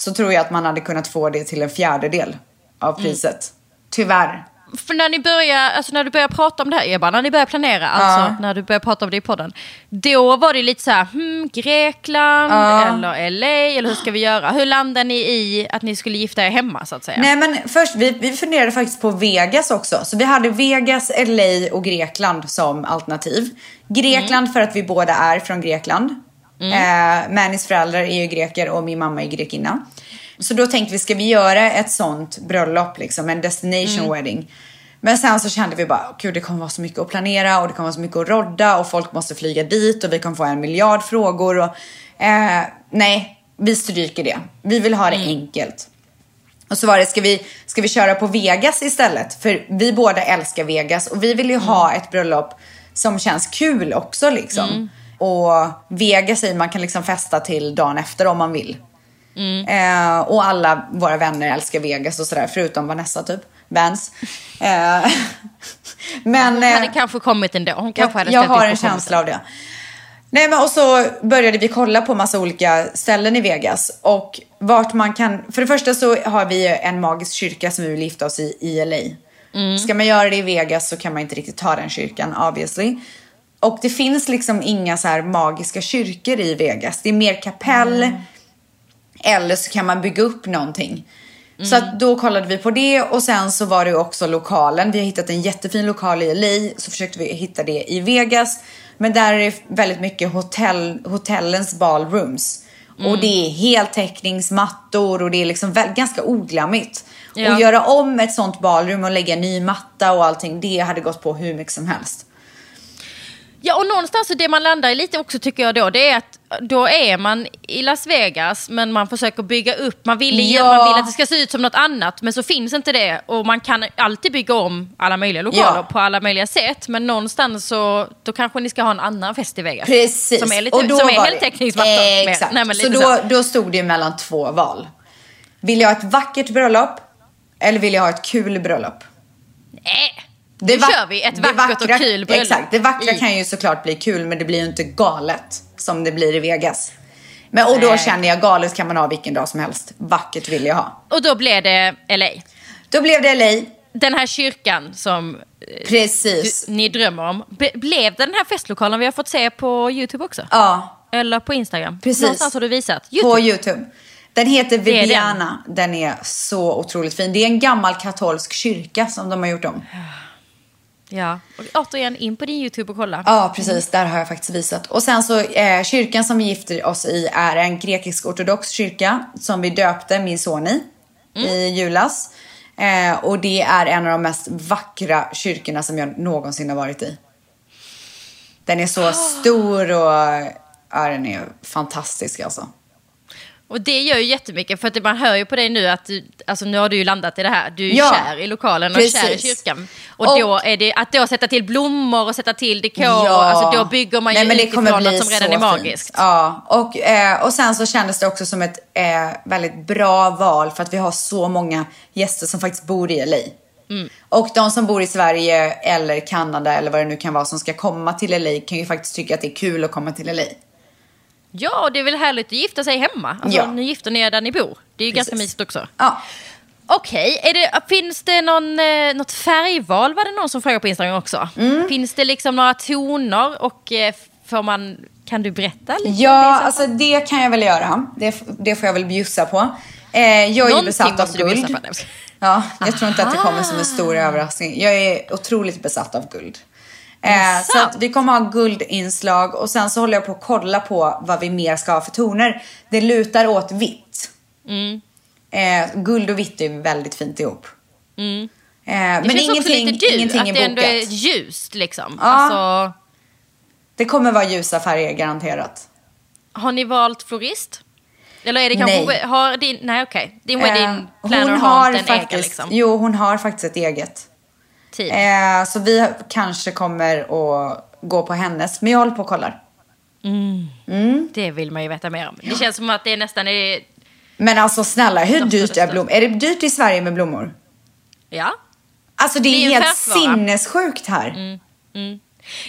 så tror jag att man hade kunnat få det till en fjärdedel av priset. Tyvärr. För när ni börjar, alltså när du börjar prata om det här Ebba, när ni börjar planera, alltså när du börjar prata om det i podden. Då var det lite så här, hmm, Grekland eller LA, eller hur ska vi göra? Hur landade ni i att ni skulle gifta er hemma så att säga? Nej men först, vi, vi funderade faktiskt på Vegas också. Så vi hade Vegas, LA och Grekland som alternativ. Grekland för att vi båda är från Grekland. Eh, Mannys föräldrar är ju greker och min mamma är grekinna. Så då tänkte vi, ska vi göra ett sånt bröllop, liksom, en destination wedding? Men sen så kände vi bara, gud det kommer vara så mycket att planera och det kommer vara så mycket att rodda och folk måste flyga dit och vi kommer få en miljard frågor. Och, eh, nej, vi stryker det. Vi vill ha det enkelt. Och så var det, ska vi, ska vi köra på Vegas istället? För vi båda älskar Vegas och vi vill ju ha ett bröllop som känns kul också liksom. Och Vegas säger man kan liksom festa till dagen efter om man vill. Eh, och alla våra vänner älskar Vegas och sådär, förutom Vanessa typ. Vans. Eh, men... Hon eh, hade kanske kommit ändå. Hon kanske jag, hade jag har en känsla av det. Nej, men och så började vi kolla på massa olika ställen i Vegas. Och vart man kan... För det första så har vi en magisk kyrka som vi vill gifta oss i i LA. Mm. Ska man göra det i Vegas så kan man inte riktigt ta den kyrkan obviously. Och det finns liksom inga så här magiska kyrkor i Vegas. Det är mer kapell. Mm. Eller så kan man bygga upp någonting. Så Mm. att då kollade vi på det och sen så var det också lokalen. Vi har hittat en jättefin lokal i LA så försökte vi hitta det i Vegas. Men där är det väldigt mycket hotell, hotellens ballrooms. Och Mm. det är heltäckningsmattor och det är liksom väl, ganska oglammigt. Ja. Och göra om ett sånt ballroom och lägga ny matta och allting, det hade gått på hur mycket som helst. Ja, och någonstans så det man landar i lite också tycker jag då, det är att då är man i Las Vegas, men man försöker bygga upp, man vill, igen, Ja. man vill att det ska se ut som något annat, men så finns inte det. Och man kan alltid bygga om alla möjliga lokaler Ja. på alla möjliga sätt, men någonstans så, då kanske ni ska ha en annan fest i Vegas. Precis. Som är, lite, Och då som är heltäckningsmattor. mer. Exakt. Nej, så då, då stod det mellan två val. Vill jag ha ett vackert bröllop eller vill jag ha ett kul bröllop? Nej, Det nu kör vi ett vackert och kul bröllop. Exakt, det vackra i- kan ju såklart bli kul men det blir ju inte galet som det blir i Vegas. Men, och då Nej. känner jag galet kan man ha vilken dag som helst. Vackert vill jag ha. Och då blev det LA. Då blev det LA. Den här kyrkan som Precis. ni drömmer om. Blev det den här festlokalen vi har fått se på YouTube också? Ja, Eller på Instagram? Precis. Någonstans har du visat. på YouTube. YouTube. Den heter är den. Viviana. Den. är så otroligt fin. Det är en gammal katolsk kyrka som de har gjort om. Ja. Och återigen, in på din YouTube och kolla. Ja, precis. Där har jag faktiskt visat. Och sen så eh, kyrkan som vi gifter oss i är en grekisk-ortodox kyrka som vi döpte min son i i julas. Eh, och det är en av de mest vackra kyrkorna som jag någonsin har varit i. Den är så stor och ja, den är fantastisk alltså. Och det gör ju jättemycket för att man hör ju på dig nu att du, alltså nu har du ju landat i det här. Du är Ja, kär i lokalen och kär i precis. kyrkan. Och, Och- då är det att då sätta till blommor och sätta till dekor. Ja. Alltså då bygger man ju Nej, men det utifrån kommer bli något som redan är magiskt. Fint. Ja, och, eh, och sen så kändes det också som ett eh, väldigt bra val för att vi har så många gäster som faktiskt bor i LA. Mm. Och de som bor i Sverige eller Kanada eller vad det nu kan vara som ska komma till LA kan ju faktiskt tycka att det är kul att komma till LA. Ja, och det är väl härligt att gifta sig hemma. Alltså, Ja. Nu gifter ni er där ni bor. Det är ju ganska Precis. mysigt också. Ja. Okej, det, finns det någon, eh, något färgval? Var det någon som frågade på Instagram också? Mm. Finns det liksom några toner och eh, får man, kan du berätta lite? det Ja, fall? alltså det kan jag väl göra. Det, det får jag väl bjussa på. Eh, jag är Någonting besatt av måste du guld. på. Ja, jag tror inte att det kommer som en stor överraskning. Jag är otroligt besatt av guld. Eh, så att vi kommer ha guldinslag och sen så håller jag på att kolla på vad vi mer ska ha för toner. Det lutar åt vitt. Mm. Eh, guld och vitt är väldigt fint ihop. Eh, Det men känns också ingenting, lite du, ingenting att är det ändå är ljust liksom. Ja. Alltså, Det kommer vara ljusa färger garanterat. har ni valt florist? Eller är det kanske, Nej. har din, nej okej, din Eh, wedding planner hon har har inte en egen faktiskt, liksom, Jo, hon har faktiskt ett eget. Tid? Eh, så vi kanske kommer att gå på hennes. Men jag håller på och kollar. Det vill man ju veta mer om. Det känns som att det nästan är, Men alltså snälla, hur dyrt är blommor? Är det dyrt i Sverige med blommor? ja. Alltså det är, Det är helt färskvara. sinnessjukt här.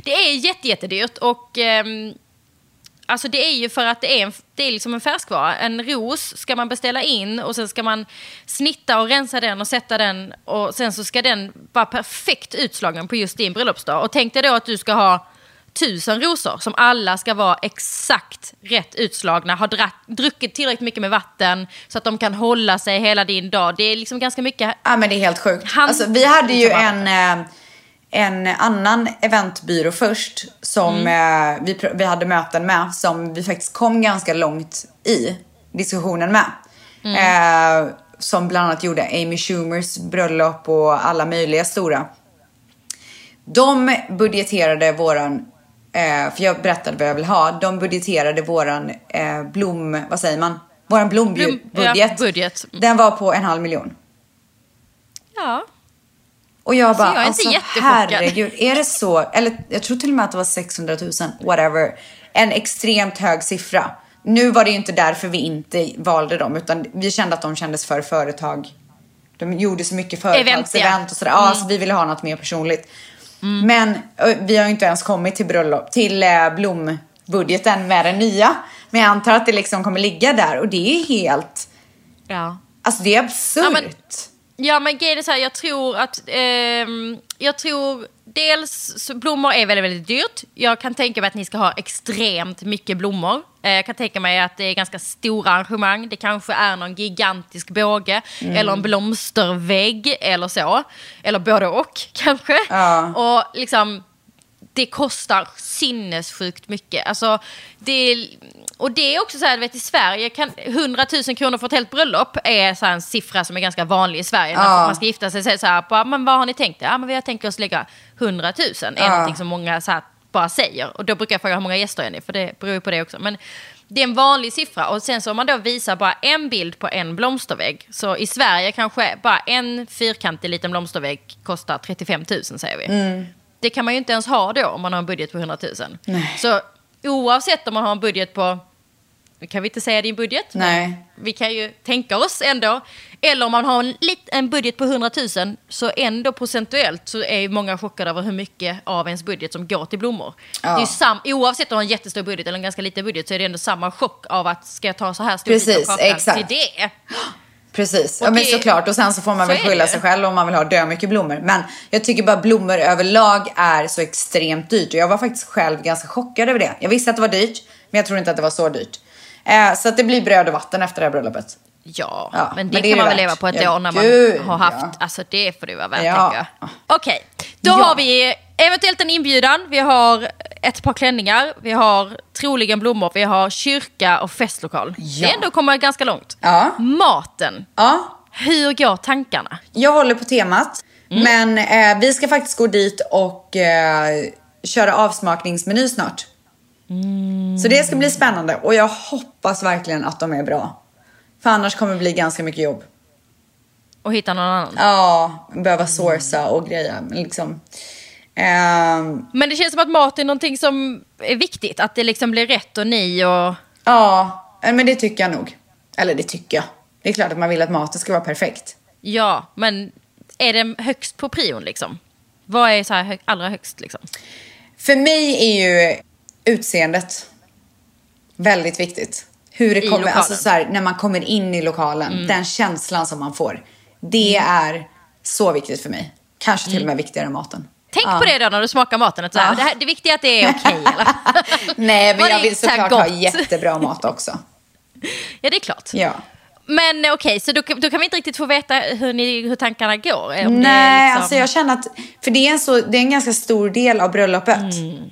Det är jätte, jättedyrt och ehm, alltså det är ju för att det är, en, det är liksom en färskvara. En ros ska man beställa in och sen ska man snitta och rensa den och sätta den och sen så ska den vara perfekt utslagen på just din bröllopsdag. Och tänk dig då att du ska ha tusen rosor som alla ska vara exakt rätt utslagna, ha drack, druckit tillräckligt mycket med vatten så att de kan hålla sig hela din dag. Det är liksom ganska mycket Ja men det är helt sjukt. Han- Alltså, vi hade ju liksom en, eh, en annan eventbyrå först som Mm. eh, vi, vi hade möten med som vi faktiskt kom ganska långt i diskussionen med. Eh, som bland annat gjorde Amy Schumers bröllop och alla möjliga stora. De budgeterade våran, eh, för jag berättade vad jag vill ha. De budgeterade våran eh, blom, vad säger man? Våran blombudget. Blom- ja, budget. Den var på en halv miljon. Ja. Och jag bara, jag är inte alltså herregud, är det så? Eller jag tror till och med att det var 600 000, whatever. En extremt hög siffra. Nu var det ju inte därför vi inte valde dem, utan vi kände att de kändes för företag. De gjorde så mycket företagsevent och sådär. Ja, så vi ville ha något mer personligt. Men ö, vi har ju inte ens kommit till bröllop, till eh, blombudgeten med den nya. Men jag antar att det liksom kommer ligga där och det är helt, ja. alltså det är absurt. Ja, men- Ja men grejen är så här, jag tror att, ehm, jag tror dels blommor är väldigt, väldigt dyrt. Jag kan tänka mig att ni ska ha extremt mycket blommor. Eh, jag kan tänka mig att det är ganska stora arrangemang. Det kanske är någon gigantisk båge Mm. eller en blomstervägg eller så. Eller både och kanske. Ja. Och liksom det kostar sinnessjukt mycket. Alltså, det, och det är också så här, vet i Sverige kan 100 000 kronor för ett helt bröllop är så en siffra som är ganska vanlig i Sverige. När Ja. man ska gifta sig så är det så här, men vad har ni tänkt? Ja, men vi har tänkt oss lägga 100 000. är Ja. någonting som många så här, bara säger. Och då brukar jag fråga hur många gäster är ni? För det beror ju på det också. Men det är en vanlig siffra. Och sen så om man då visar bara en bild på en blomstervägg. Så i Sverige kanske bara en fyrkantig liten blomstervägg kostar 35 000 säger vi. Mm. Det kan man ju inte ens ha då om man har en budget på 100 000. Så oavsett om man har en budget på, nu kan vi inte säga din budget, Nej. vi kan ju tänka oss ändå. Eller om man har en, en budget på 100 000 så ändå procentuellt så är ju många chockade över hur mycket av ens budget som går till blommor. Ja. Det är sam, oavsett om man har en jättestor budget eller en ganska liten budget så är det ändå samma chock av att ska jag ta så här stor bit Precis, av kakan exakt. till det? Precis, Och ja, men såklart. Och sen så får man väl skylla sig själv om man vill ha dö mycket blommor. Men jag tycker bara blommor överlag är så extremt dyrt. Och jag var faktiskt själv ganska chockad över det. Jag visste att det var dyrt, men jag tror inte att det var så dyrt. Eh, så att det blir bröd och vatten efter det här bröllopet. Ja, Ja, men det, men det kan man väl leva på ett Ja, år när man gud, har haft. ja. Alltså det får det vara värt Ja. tänker jag. Okej, då Ja. har vi eventuellt en inbjudan. Vi har ett par klänningar. Vi har troligen blommor. Vi har kyrka och festlokal. Ja. Det är ändå kommit ganska långt. Ja. Maten. Ja, Hur går tankarna? jag håller på temat. Men eh, vi ska faktiskt gå dit och eh, köra avsmakningsmeny snart. Så det ska bli spännande. Och jag hoppas verkligen att de är bra. För annars kommer det bli ganska mycket jobb. Och hitta någon annan. Ja, behöva sourca och greja. Liksom. Ehm, Men det känns som att mat är någonting som är viktigt. Att det liksom blir rätt och ni och... ja, men det tycker jag nog. Eller det tycker jag. Det är klart att man vill att maten ska vara perfekt. Ja, men är det högst på prion liksom? Vad är så hö- allra högst liksom? För mig är ju utseendet väldigt viktigt. Hur det I kommer, lokalen. alltså så här, när man kommer in i lokalen, den känslan som man får. Det är så viktigt för mig. Kanske till och med viktigare än maten. Tänk Ja. på det då när du smakar maten. Att så här, det, här, det viktiga är att det är okej. eller? Nej, men jag vill såklart ha gott? jättebra mat också. Ja, det är klart. Ja. Men eh, okej, så då, då kan vi inte riktigt få veta hur, ni, hur tankarna går. eh, Nej, är liksom... alltså jag känner att, för det är, en så, det är en ganska stor del av bröllopet. Mm.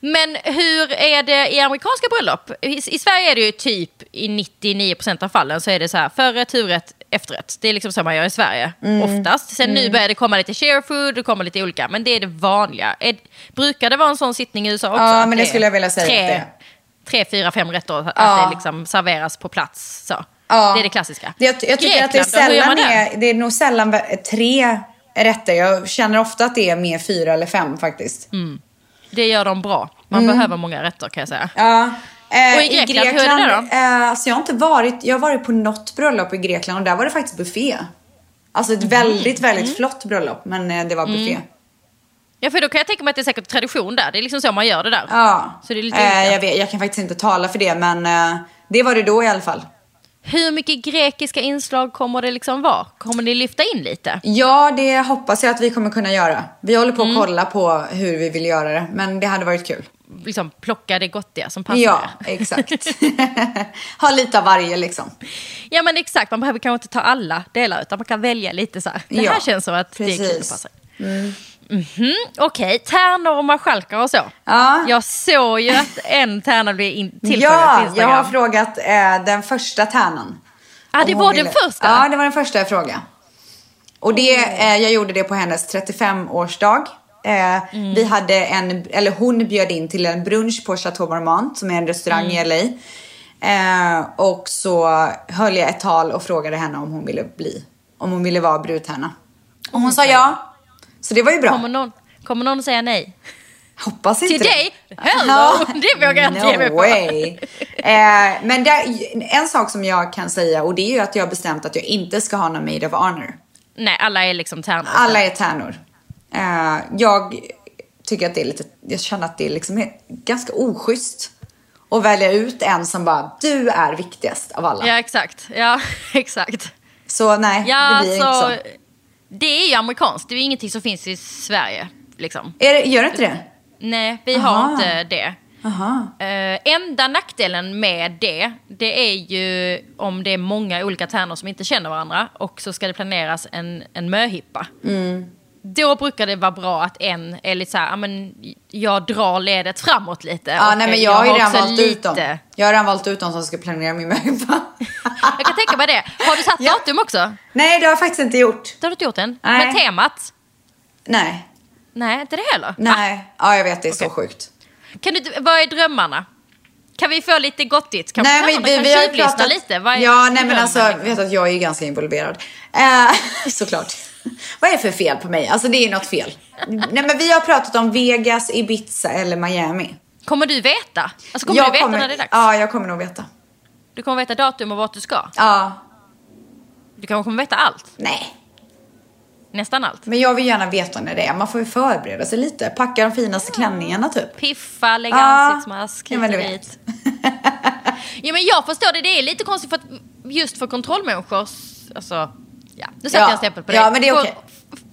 Men hur är det i amerikanska bröllop? I, I Sverige är det ju typ i 99% av fallen så är det så här förrätt, huvudrätt, efterrätt. Det är liksom så man gör i Sverige Mm. oftast. Sen nu börjar det komma lite share food, det kommer lite olika. Men det är det vanliga. Är, brukar det vara en sån sittning i USA också? Ja, Att men det skulle jag vilja säga Tre, att tre fyra, fem rätter. Att Ja. det liksom serveras på plats. Så. Ja. Det är det klassiska. Jag, jag tycker att det är, sällan är, det är nog sällan tre rätter. Jag känner ofta att det är mer fyra eller fem faktiskt. Det gör de bra. Man behöver många rätter kan jag säga. Ja. Eh, Och i Grekland, hur är det då? Eh, alltså jag har inte varit, jag har varit på något bröllop i Grekland och där var det faktiskt buffé. Alltså Mm. ett väldigt, väldigt flott bröllop, men eh, det var buffé. Ja, för då kan jag tänka mig att det är säkert tradition där. Det är liksom så man gör det där. Ja, Så det är lite eh, jag, vet, jag kan faktiskt inte tala för det, men eh, det var det då i alla fall. Hur mycket grekiska inslag kommer det liksom vara? Kommer ni lyfta in lite? Ja, det hoppas jag att vi kommer kunna göra. Vi håller på att Mm. kolla på hur vi vill göra det, men det hade varit kul. Liksom plocka det gottiga som passar Ja, exakt. ha lite av varje liksom. Ja men exakt, man behöver kanske inte ta alla delar utan man kan välja lite så här. Det Ja, här känns som att det är kul att precis. passa. Mhm, Okej, tärnor och marskalkar och så. Ja. Jag såg ju att en tärna blev in- tillfrågad på Ja, jag Instagram. har frågat eh, den första tärnan. Ah, det var den första? Ja, det var den första jag frågade. Och det, eh, jag gjorde det på hennes 35-årsdag. Eh, Mm. Vi hade en, eller hon bjöd in till en brunch på Chateau Marmont som är en restaurang Mm. i LA. Eh, och så höll jag ett tal och frågade henne om hon ville bli, om hon ville vara brudtärna. Och hon sa ja. Så det var ju bra. Kommer någon, kommer någon säga nej? Hoppas inte Till dig? Hello! Det vågar jag inte ge mig No på. way. Eh, men där, en sak som jag kan säga och det är ju att jag har bestämt att jag inte ska ha någon maid of honor. Nej, alla är liksom tärnor. Alla är tärnor. Eh, jag tycker att det är lite, jag känner att det är liksom ganska oschysst att välja ut en som bara, du är viktigast av alla. Ja, exakt. Ja, exakt. Så nej, Ja, det blir alltså, inte så. det är ju amerikanskt. Det är ju ingenting som finns i Sverige. Liksom. Det, gör det inte det? Nej, vi Aha. har inte det. Aha. Uh, enda nackdelen med det, det är ju om det är många olika tärnor som inte känner varandra och så ska det planeras en, en möhippa. Mm. Då brukar det vara bra att en är lite så här, men jag drar ledet framåt lite. Ja, nej, men eh, jag har ju redan valt ut dem. lite- Jag har redan valt ut dem som ska planera min möhippa. Jag kan tänka mig det. Har du satt Ja. datum också? nej, det har jag faktiskt inte gjort. Det har du inte gjort än? Nej. Men temat? Nej, Nej, inte det heller. nej. Ja, jag vet, det är så sjukt. Kan du, vad är drömmarna? Kan vi få lite gottigt? Kan Nej, men vi, kan vi har pratat... lite? Vad är ja, nej men alltså, vet att jag är ganska involverad. Eh, såklart. Vad är det för fel på mig? Alltså det är något fel. nej men vi har pratat om Vegas, Ibiza eller Miami. Kommer du veta? Alltså kommer jag du veta kommer, när det är dags? Ja, jag kommer nog veta. Du kommer veta datum och vart du ska? Ja, Du kanske kommer veta allt? nej. Nästan allt? Men jag vill gärna veta när det är. Man får ju förbereda sig lite. Packa de finaste klänningarna typ. Piffa, lägga Ja. ansiktsmask, Ja, hit men och du dit. ja, men jag förstår det. Det är lite konstigt för att just för kontrollmänniskor, alltså, ja, nu sätter Ja. jag stämpel på det. Ja, men det är för, okej.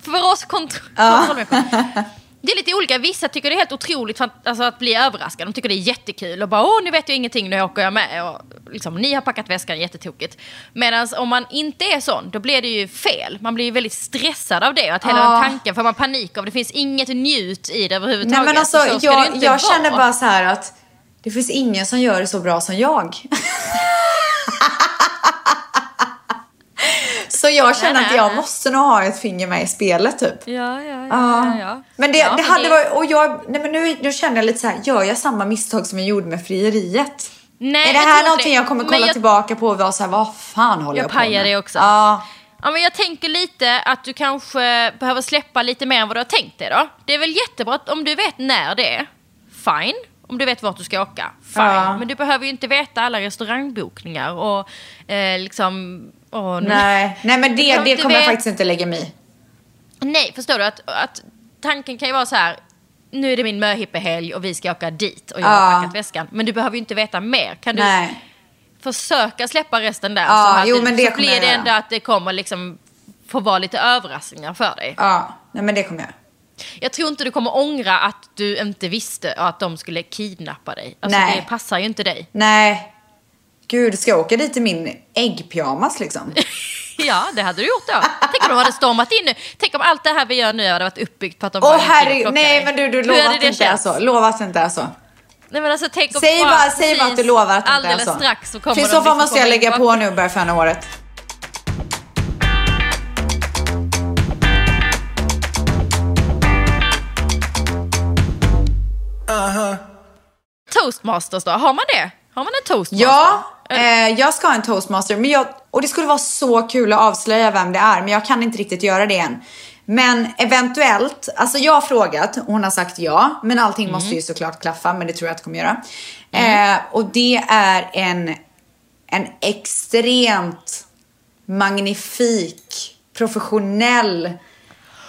för oss kont- kontrollmänniskor. Det är lite olika. Vissa tycker det är helt otroligt för att, alltså, att bli överraskad. De tycker det är jättekul och bara åh nu vet jag ingenting, nu åker jag med. Och, liksom, ni har packat väskan, jättetokigt. Medan om man inte är sån, då blir det ju fel. Man blir ju väldigt stressad av det att hela Ja. den tanken får man panik av. Det finns inget njut i det överhuvudtaget. Nej men alltså Så jag, jag känner bara så här att det finns ingen som gör det så bra som jag. så jag känner Nej, att jag nej. måste nog ha ett finger med i spelet typ. Ja, ja, ja. Ja. ja. Men det, Ja, det hade varit, och jag, nej men nu, nu känner jag lite så här, gör jag samma misstag som jag gjorde med frieriet? Nej, är det jag här någonting det. jag kommer kolla jag- tillbaka på och vara så här, vad fan håller Jag jag, på med? pajar det också. Ja. Ja, men jag tänker lite att du kanske behöver släppa lite mer än vad du har tänkt dig då. Det är väl jättebra att om du vet när det är, fine. Om du vet vart du ska åka, fine. Ja. Men du behöver ju inte veta alla restaurangbokningar och eh, liksom... åh, Nej, nej men det, det kommer jag vet- faktiskt inte lägga mig i. Nej, förstår du? Att, att tanken kan ju vara så här. Nu är det min möhippehelg och vi ska åka dit och jag Ja. har packat väskan. Men du behöver ju inte veta mer. Kan du Nej. försöka släppa resten där? Ja, så jo, det, men det så blir jag det ändå att det kommer liksom få vara lite överraskningar för dig. Ja, nej men det kommer jag. Jag tror inte du kommer ångra att du inte visste att de skulle kidnappa dig. Alltså Nej. det passar ju inte dig. Nej. Gud, ska jag åka dit i min äggpyjamas liksom? Ja, det hade du gjort då. Tänk om de hade stormat in nu. Tänk om allt det här vi gör nu hade varit uppbyggt på att de Åh bara plockade nej men du, du det inte är så. Lova att det inte är så. Nej, men alltså, tänk om Säg bara, säg bara att du lovar att det inte är så. strax så kommer För i de så fall liksom måste jag lägga på nu och börja förna året. Toastmasters då, har man det? Har man en toastmaster? Ja, eh, jag ska ha en toastmaster. Men jag, och det skulle vara så kul att avslöja vem det är. Men jag kan inte riktigt göra det än. Men eventuellt, alltså jag har frågat och hon har sagt ja. Men allting måste ju såklart klaffa, men det tror jag att det kommer göra. Eh, och det är en, en extremt magnifik, professionell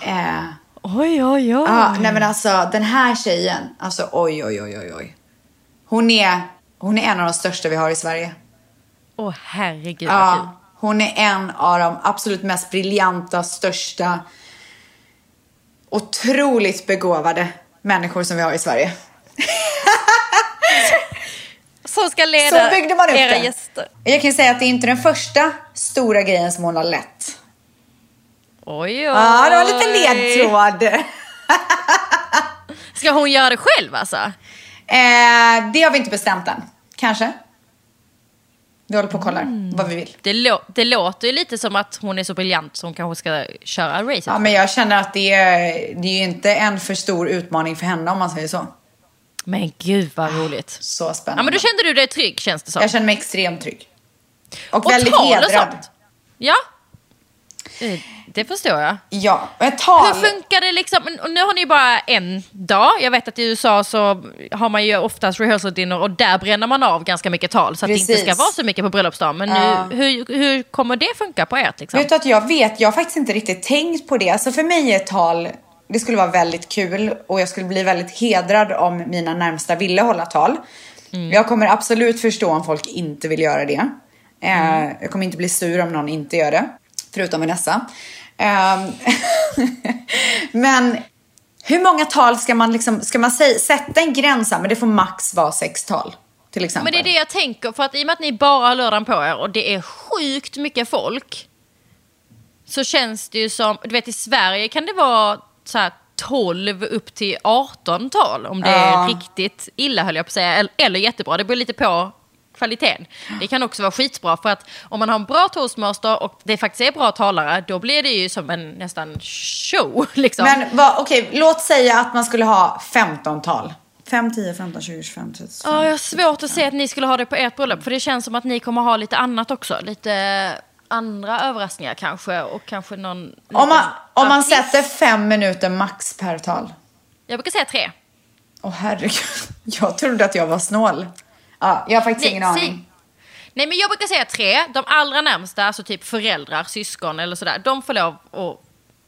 eh, Oj, oj, oj. Ja, nej men alltså den här tjejen, alltså oj, oj, oj, oj, oj. Hon är, hon är en av de största vi har i Sverige. Åh herregud vad kul. Ja, hon är en av de absolut mest briljanta, största, otroligt begåvade människor som vi har i Sverige. Som ska leda Så byggde man upp era det. gäster. Jag kan säga att det är inte den första stora grejen som hon har lett. Oj, oj. Ja, det var lite ledtråd. Ska hon göra det själv alltså? Eh, det har vi inte bestämt än. Kanske. Vi håller på och kollar Mm. vad vi vill. Det, lå- det låter ju lite som att hon är så briljant hon kanske ska köra racet. Ja, men jag känner att det är, det är ju inte en för stor utmaning för henne om man säger så. Men gud vad roligt. Så spännande. Ja men då kände du dig trygg känns det som. Jag känner mig extremt trygg. Och, Och väldigt tal och hedrad. sånt. Ja. Eh, Det förstår jag. Ja, ett tal. Hur funkar det liksom? Och nu har ni bara en dag. Jag vet att i USA så har man ju oftast rehearsal dinner och där bränner man av ganska mycket tal så att det inte Precis. ska vara så mycket på bröllopsdagen. Men nu, hur, hur kommer det funka på ert liksom? Vet du att jag vet, jag har faktiskt inte riktigt tänkt på det. Alltså för mig är tal, det skulle vara väldigt kul och jag skulle bli väldigt hedrad om mina närmsta ville hålla tal. Jag kommer absolut förstå om folk inte vill göra det. Eh, jag kommer inte bli sur om någon inte gör det. Förutom Vanessa. Ehm, men hur många tal ska man liksom, ska man säga, sätta en gräns här, men det får max vara sex tal. Till exempel. Men det är det jag tänker, för att i och med att ni bara har lördagen på er och det är sjukt mycket folk. Så känns det ju som, du vet i Sverige kan det vara så här 12 upp till 18 tal om det Ja. är riktigt illa höll jag på att säga. Eller, eller jättebra, det beror lite på kvaliteten. Det kan också vara skitbra för att om man har en bra toastmaster och det faktiskt är bra talare då blir det ju som en nästan show. Liksom. Men vad, okej, låt säga att man skulle ha 15 tal. 5, 10, 15, 20, 25, 30. Ja, jag har svårt att se att ni skulle ha det på ert bröllop. För det känns som att ni kommer ha lite annat också. Lite andra överraskningar kanske. Och kanske någon... Om man, om man sätter fem minuter max per tal. Jag brukar säga tre. Åh herregud, jag trodde att jag var snål. Ja, jag har faktiskt ingen säg- aning. Nej, men jag brukar säga tre. De allra närmsta, alltså typ föräldrar, syskon eller sådär. De får lov att,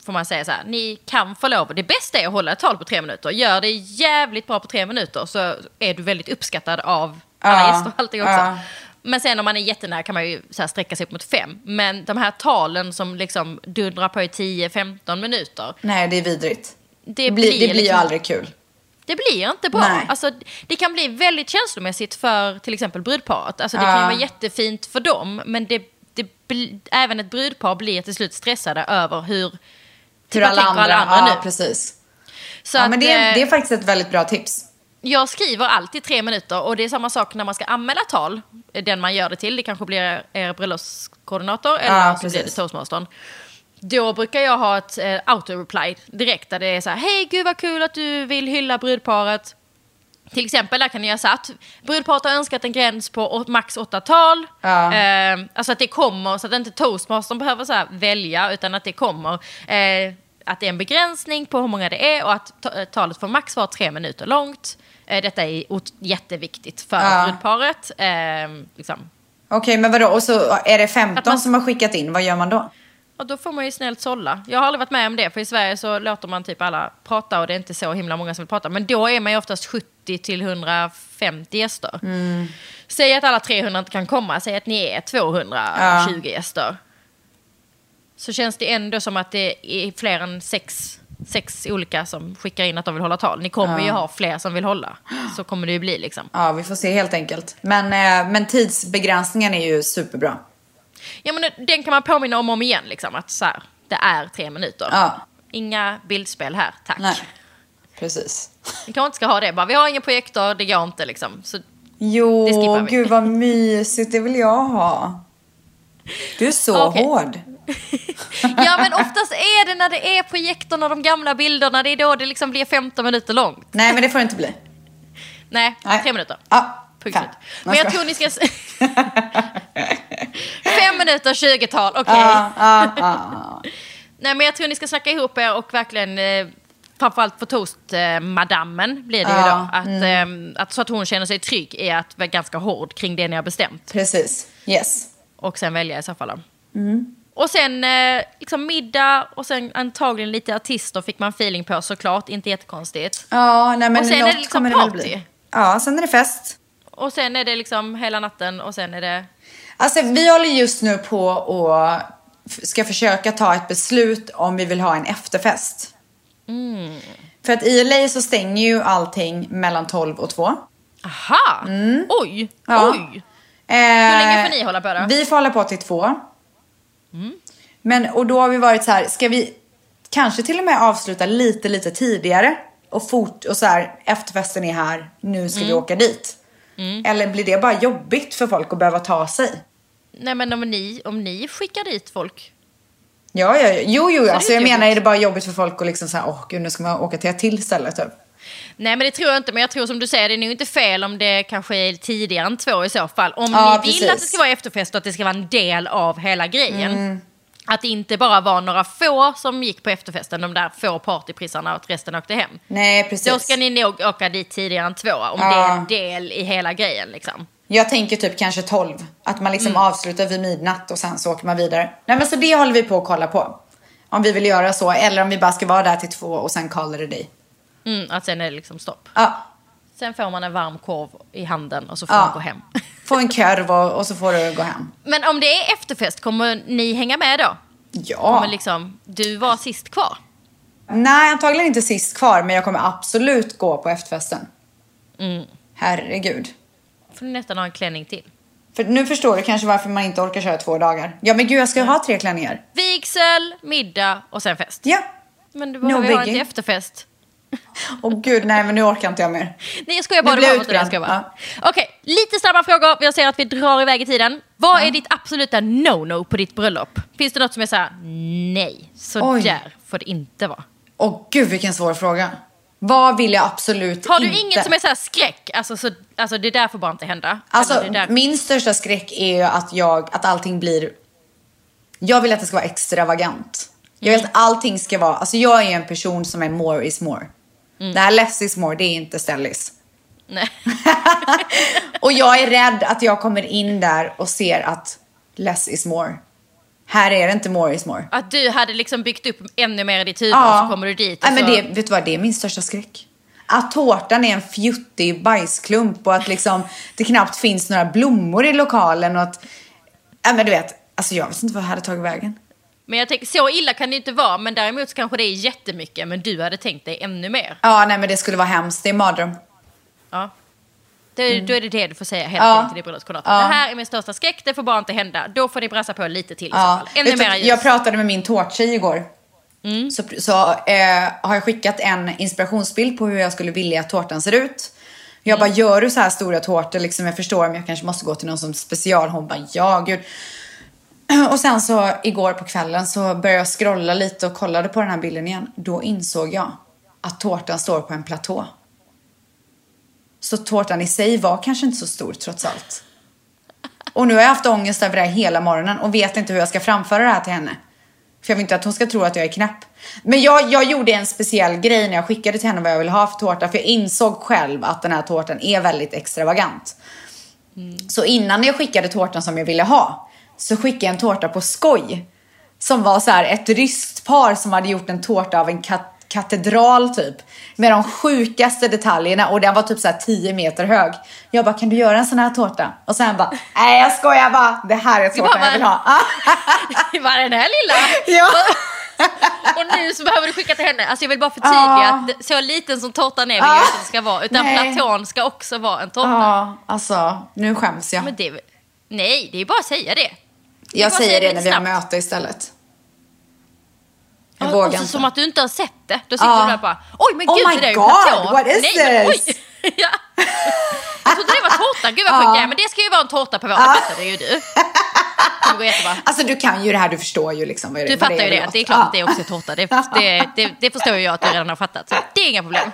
får man säga så här, ni kan få lov. Det bästa är att hålla ett tal på tre minuter. Gör det jävligt bra på tre minuter så är du väldigt uppskattad av alla Ja, gäster och allting också. ja. Men sen om man är jättenära kan man ju så sträcka sig upp mot fem. Men de här talen som liksom dundrar på i 10-15 minuter. Nej, det är vidrigt. Det Det blir, det blir ju liksom- aldrig kul. Det blir inte bra. Nej. Alltså, det kan bli väldigt känslomässigt för till exempel brudparet. Alltså, det Ja. kan ju vara jättefint för dem, men det, det, även ett brudpar blir till slut stressade över hur, Hur vad alla andra, alla andra ja, nu. precis. Så Ja, att, men det, är, eh, det är faktiskt ett väldigt bra tips. Jag skriver alltid tre minuter och det är samma sak när man ska anmäla tal. Den man gör det till, det kanske blir er bröllopskoordinator eller Ja, så blir det toastmastern. Då brukar jag ha ett eh, auto-reply direkt där det är så här, hej gud vad kul att du vill hylla brudparet. Till exempel, där kan göra så att brudparet har önskat en gräns på max åtta tal. Ja. Eh, alltså att det kommer, så att inte toastmastern behöver så här välja, utan att det kommer. Eh, att det är en begränsning på hur många det är och att eh, talet får max vara tre minuter långt. Eh, detta är jätteviktigt för Ja. brudparet. Eh, liksom. Okej, men vadå? Och så är det 15 Att man- som har skickat in, vad gör man då? Och då får man ju snällt sålla. Jag har aldrig varit med om det, för i Sverige så låter man typ alla prata och det är inte så himla många som vill prata. Men då är man ju oftast 70 till 150 gäster. Säg att alla 300 inte kan komma, säg att ni är 220 gäster. Så känns det ändå som att det är fler än sex, sex olika som skickar in att de vill hålla tal. Ni kommer ju ha fler som vill hålla. Så kommer det ju bli liksom. Ja, vi får se helt enkelt. Men, eh, men tidsbegränsningen är ju superbra. Ja men den kan man påminna om och om igen liksom. Att så här, det är tre minuter. Ja. Inga bildspel här, tack. Nej, precis. Vi kanske inte ska ha det bara. Vi har ingen projektor, det går inte liksom. Så, Jo, Det skippar vi. gud vad mysigt, det vill jag ha. Du är så Okej. hård. ja men oftast är det när det är projektorn och de gamla bilderna, det är då det liksom blir 15 minuter långt. Nej, men det får det inte bli. Nej, Nej. tre minuter. Ja, Punkt slut. Men jag tror ni ska... Fem minuter, 20-tal, okej. Ja, ja, ja. Nej men jag tror ni ska snacka ihop er och verkligen, eh, framförallt för toastmadammen blir det ju då. Att, eh, att, så att hon känner sig trygg är att vara ganska hård kring det ni har bestämt. Precis. Yes. Och sen välja i så fall. då. Mm. Och sen eh, liksom middag och sen antagligen lite artister fick man feeling på såklart, inte jättekonstigt. Ja, nej men Och sen är något det liksom kommer det väl party. bli. Ja, sen är det fest. Och sen är det liksom hela natten och sen är det... Alltså vi håller just nu på och ska försöka ta ett beslut om vi vill ha en efterfest. För att i LA så stänger ju allting mellan 12 och 2. Aha! Oj! Mm. Ja. Oj! Eh, Hur länge får ni hålla på då? Vi får hålla på till 2. Men och då har vi varit så här, ska vi kanske till och med avsluta lite, lite tidigare? Och fort och så här, efterfesten är här, nu ska vi Mm. åka dit. Eller blir det bara jobbigt för folk att behöva ta sig? Nej men om ni, om ni skickar dit folk. Ja, ja, ja. jo, jo, alltså jag menar är det bara jobbigt för folk att liksom säga, åh gud nu ska man åka till ett till ställe typ. Nej men det tror jag inte, men jag tror som du säger, det är nog inte fel om det kanske är tidigare än två i så fall. Om Ja, ni vill precis. att det ska vara efterfest och att det ska vara en del av hela grejen. Mm. Att det inte bara var några få som gick på efterfesten, de där få partyprissarna och att resten åkte hem. Nej, precis. Då ska ni nog åka dit tidigare än två, om Ja. det är en del i hela grejen liksom. Jag tänker typ kanske 12. Att man Mm. liksom avslutar vid midnatt och sen så åker man vidare. Nej men så det håller vi på att kolla på. Om vi vill göra så eller om vi bara ska vara där till två och sen it a day. Mm, att sen är det liksom stopp. Ja, Sen får man en varm korv i handen och så får Ja. man gå hem. få en korv och, så får du gå hem. Men om det är efterfest, kommer ni hänga med då? Ja. Kommer liksom, du var sist kvar. Nej, antagligen inte sist kvar men jag kommer absolut gå på efterfesten. Mm. Herregud. Får ni nästan ha en klänning till. För nu förstår du kanske varför man inte orkar köra två dagar. Ja men gud jag ska ju ha tre klänningar. Vigsel, middag och sen fest. Ja. Men du No behöver ha en biggie. till efterfest. Åh gud nej men nu orkar inte jag mer. Nej jag skojar bara, du inte. Jag utbränd. bara. Okej, lite snabba frågor. Jag ser att vi drar iväg i tiden. Vad är ditt absoluta no-no på ditt bröllop? Finns det något som är så här: nej, så Oj. där får det inte vara? Åh gud vilken svår fråga. Vad vill jag absolut Har du inte? inget som är så här skräck? Alltså, så, alltså det där får bara inte hända. Alltså, där... min största skräck är ju att, jag, att allting blir... Jag vill att det ska vara extravagant. Jag Mm. vill att allting ska vara... Alltså jag är en person som är more is more. Mm. Det här less is more, det är inte Stellis. Nej. Och jag är rädd att jag kommer in där och ser att less is more. Här är det inte more is more. Att du hade liksom byggt upp ännu mer i ditt huvud och så kommer du dit och Nej, men så... det, vet du vad, det är min största skräck. Att tårtan är en fjuttig bajsklump och att liksom det knappt finns några blommor i lokalen och att... Nej men du vet, alltså jag vet inte vad jag hade tagit vägen. Men jag tänker, så illa kan det inte vara. Men däremot så kanske det är jättemycket. Men du hade tänkt dig ännu mer. Ja, nej men det skulle vara hemskt. Det är mardröm. Ja. Det, Då är det det du får säga hela Ja. tiden till ditt bröllopskoordinator. Ja. Det här är min största skräck, det får bara inte hända. Då får ni brassa på lite till i så fall. Ännu mer ljus. jag pratade med min tårttjej igår. Så, så eh, har jag skickat en inspirationsbild på hur jag skulle vilja att tårtan ser ut. Jag bara, gör du så här stora tårtor? Liksom, jag förstår om jag kanske måste gå till någon som special. Hon bara, ja gud. Och sen så igår på kvällen så började jag scrolla lite och kollade på den här bilden igen. Då insåg jag att tårtan står på en platå. Så tårtan i sig var kanske inte så stor trots allt. Och nu har jag haft ångest över det här hela morgonen och vet inte hur jag ska framföra det här till henne. För jag vill inte att hon ska tro att jag är knäpp. Men jag, jag gjorde en speciell grej när jag skickade till henne vad jag ville ha för tårta. För jag insåg själv att den här tårtan är väldigt extravagant. Så innan jag skickade tårtan som jag ville ha så skickade jag en tårta på skoj. Som var så här ett ryskt par som hade gjort en tårta av en kat- katedral typ. Med de sjukaste detaljerna och den var typ så här 10 meter hög. Jag bara, kan du göra en sån här tårta? Och sen bara, nej jag skojar bara. Det här är tårtan jag vill ha. Var den här lilla? ja. Och nu så behöver du skicka till henne. Alltså jag vill bara förtydliga att det- så liten som tårtan är vill jag Ja. inte att det ska vara. Utan Nej. platån ska också vara en tårta. ja, alltså nu skäms jag. Det, nej, det är bara att säga det. Jag säger det när vi har möte istället. Jag Ja, vågar och så inte. som att du inte har sett det. Då sitter Ja. du där och bara, oj men Oh gud my det där är ju platå. what is Nej, men, this? oj. ja. Jag trodde det var tårta, gud vad Ja. sjukt. Ja, men det ska ju vara en tårta på vår, det fattade ju du. Det kommer gå jättebra. Alltså du kan ju det här, du förstår ju liksom vad det Du vad fattar ju jag det, det är klart att det är också är tårta. Det, det, det, det förstår ju jag att du redan har fattat. Så det är inga problem.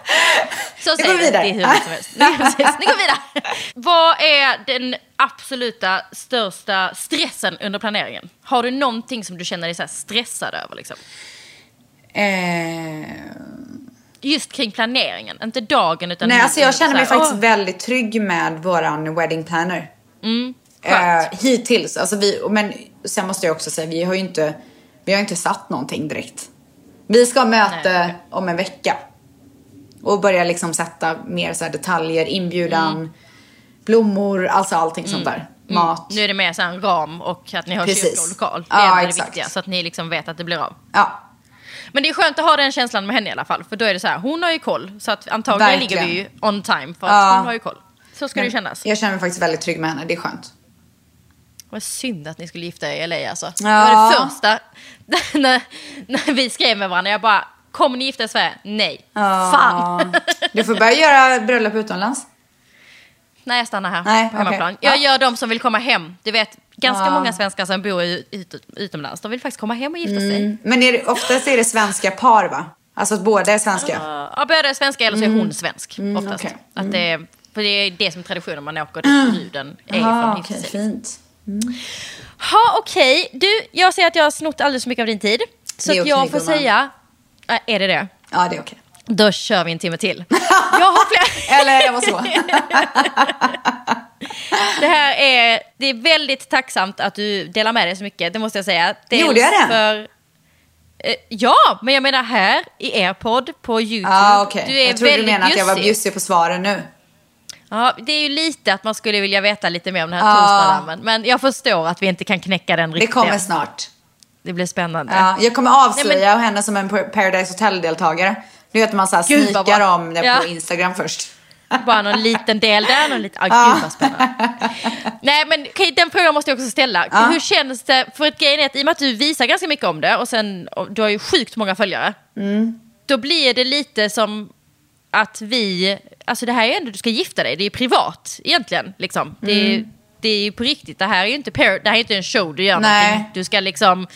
Så säger går vi det hur mycket som helst. Nu, precis, nu går vi vidare. Vad är den absoluta största stressen under planeringen? Har du någonting som du känner dig så stressad över? Liksom? Eh, Just kring planeringen, inte dagen utan... nej, alltså jag känner mig faktiskt åh, väldigt trygg med våran wedding planner. Mm, Eh, hittills. Alltså vi, men sen måste jag också säga, vi har ju inte, vi har inte satt någonting direkt. Vi ska ha möte Nej. om en vecka. Och börja liksom sätta mer så detaljer, inbjudan, Mm. blommor, alltså allting sånt där. Mat. Nu är det mer så en ram och att ni har Precis. kyrka och lokal. Det Ja, är ändå det exakt. viktiga, så att ni liksom vet att det blir av. Ja, Men det är skönt att ha den känslan med henne i alla fall. För då är det så här, hon har ju koll. Så att antagligen Verkligen. ligger vi ju on time. För att Ja. hon har ju koll. Så ska det ju kännas. jag känner mig faktiskt väldigt trygg med henne, det är skönt. Vad synd att ni skulle gifta er i LA alltså. Det Ja. var det första när, när vi skrev med varandra. Jag bara, kommer ni gifta er i Sverige? Nej. Fan. Du får börja göra bröllop utomlands. När jag stannar här Nej, på hemmaplan. okej. Jag Ja. gör de som vill komma hem. Du vet, ganska Ja. många svenskar som bor ut, ut, utomlands, de vill faktiskt komma hem och gifta sig. Men är det, oftast är det svenska par va? Alltså att båda är svenska? Ja, båda är svenska eller så är hon svensk oftast. okej. Att det, är- för det är det som är traditionen, man åker dit bruden är Ah, gifter okej, sig. fint. Ha, okej. Du, jag ser att jag har snott alldeles för mycket av din tid. Så att jag får gumman. säga... Äh, är det det? Ja, det är okej. Då kör vi en timme till. Jag har fler... Eller jag var så. Det här är, det är väldigt tacksamt att du delar med dig så mycket, det måste jag säga. Dels Gjorde jag det? För, eh, ja, men jag menar här i er podd på YouTube. Ja, okej. Du är Jag trodde du menade att jag var bjussig. på svaren nu. Ja, det är ju lite att man skulle vilja veta lite mer om den här Ja. toastmadammen. Men jag förstår att vi inte kan knäcka den Det riktigt. kommer än. snart. Det blir spännande. Ja, jag kommer avslöja Nej, henne som en Paradise Hotel-deltagare. Du vet man så här Gud, snikar bra. om det Ja. på Instagram först. Bara någon liten del där, någon liten... Ah, gud vad spännande. Nej men okej, den frågan måste jag också ställa. Hur känns det, för ett grejen är att i och med att du visar ganska mycket om det och sen, och du har ju sjukt många följare. Då blir det lite som att vi, alltså det här är ju ändå, du ska gifta dig, det är ju privat egentligen. Liksom. Det, är, det är ju på riktigt, det här är ju inte, par, det här är inte en show du gör Nej. någonting. Du ska liksom,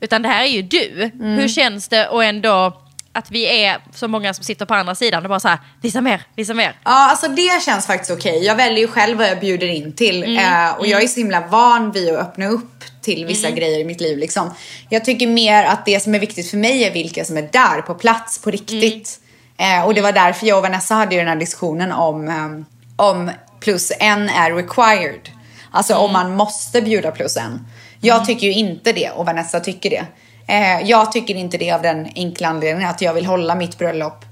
utan det här är ju du. Hur känns det och ändå att vi är så många som sitter på andra sidan och bara så här, visa mer, visa mer. Ja, alltså det känns faktiskt okej. Jag väljer ju själv vad jag bjuder in till. Mm. Eh, och jag är så himla van vid att öppna upp till vissa Mm. grejer i mitt liv. Liksom. Jag tycker mer att det som är viktigt för mig är vilka som är där på plats på riktigt. Mm. Eh, och det var därför jag och Vanessa hade ju den här diskussionen om, ehm, om plus en är required. Alltså Mm. om man måste bjuda plus en. Jag tycker ju inte det och Vanessa tycker det. Eh, jag tycker inte det av den enkla anledningen att jag vill hålla mitt bröllop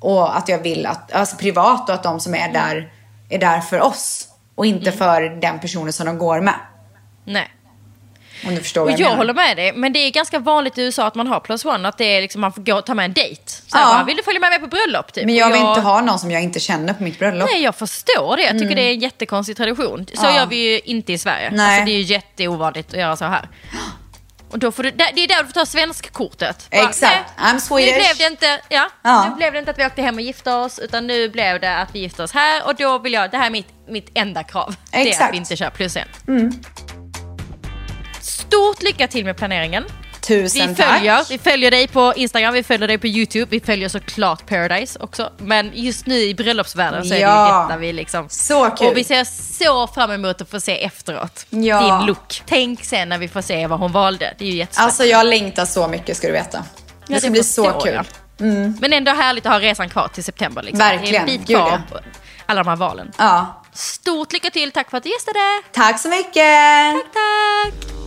och att jag vill att, alltså privat och att de som är där är där för oss och inte Mm. för den personen som de går med. Nej. Om du förstår Och vad jag, jag, menar. håller med dig, men det är ganska vanligt i USA att man har plus one, att det är liksom, man får gå och ta med en dejt. Så Ja. bara, vill du följa med mig på bröllop? Typ? Men jag vill inte ha någon som jag inte känner på mitt bröllop. Nej, jag förstår det. Jag tycker det är en jättekonstig tradition. Så Ja. gör vi ju inte i Sverige. Nej. Alltså, det är ju jätteovanligt att göra så här. Och då får du, det är där du får ta svenskkortet. Exakt. nej, I'm Swedish. Nu blev, det inte, ja, Ja. nu blev det inte att vi åkte hem och gifte oss, utan nu blev det att vi gifte oss här. Och då vill jag, det här är mitt, mitt enda krav. Det är att Exakt. vi inte kör plus en. Stort lycka till med planeringen. Tusen Vi tack. följer, vi följer dig på Instagram, vi följer dig på YouTube, vi följer såklart Paradise också. Men just nu i bröllopsvärlden så är det Ja. ju detta vi liksom... Så kul. Och vi ser så fram emot att få se efteråt. Ja. Din look. Tänk sen när vi får se vad hon valde. Det är ju jättespännande. Alltså jag längtar så mycket ska du veta. Det Ja, ska bli så kul. jag. Men ändå härligt att ha resan kvar till september. Liksom. Verkligen. Det är en bit kvar på alla de här valen. Ja. Stort lycka till, tack för att du gästade. Tack så mycket. Tack!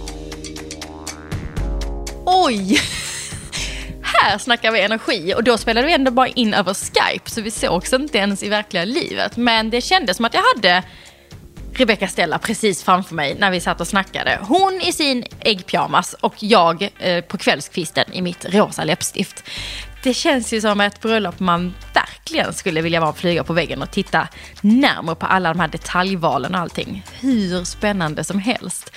Oj! Här snackar vi energi och då spelade vi ändå bara in över Skype så vi sågs inte ens i verkliga livet. Men det kändes som att jag hade Rebecca Stella precis framför mig när vi satt och snackade. Hon i sin äggpyjamas och jag eh, på kvällskvisten i mitt rosa läppstift. Det känns ju som ett bröllop man verkligen skulle vilja vara flyga på väggen och titta närmare på alla de här detaljvalen och allting. Hur spännande som helst.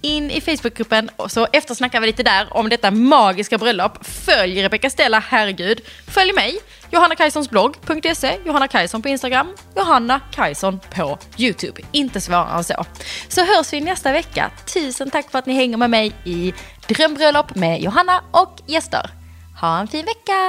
In i Facebookgruppen och så eftersnackar vi lite där om detta magiska bröllop. Följ Rebecca Stella, herregud. Följ mig, johannakajsonsblogg.se, Johanna Kajson på Instagram, Johanna Kajson på YouTube. Inte svårare än så. Så hörs vi nästa vecka. Tusen tack för att ni hänger med mig i Drömbröllop med Johanna och gäster. Ha en fin vecka!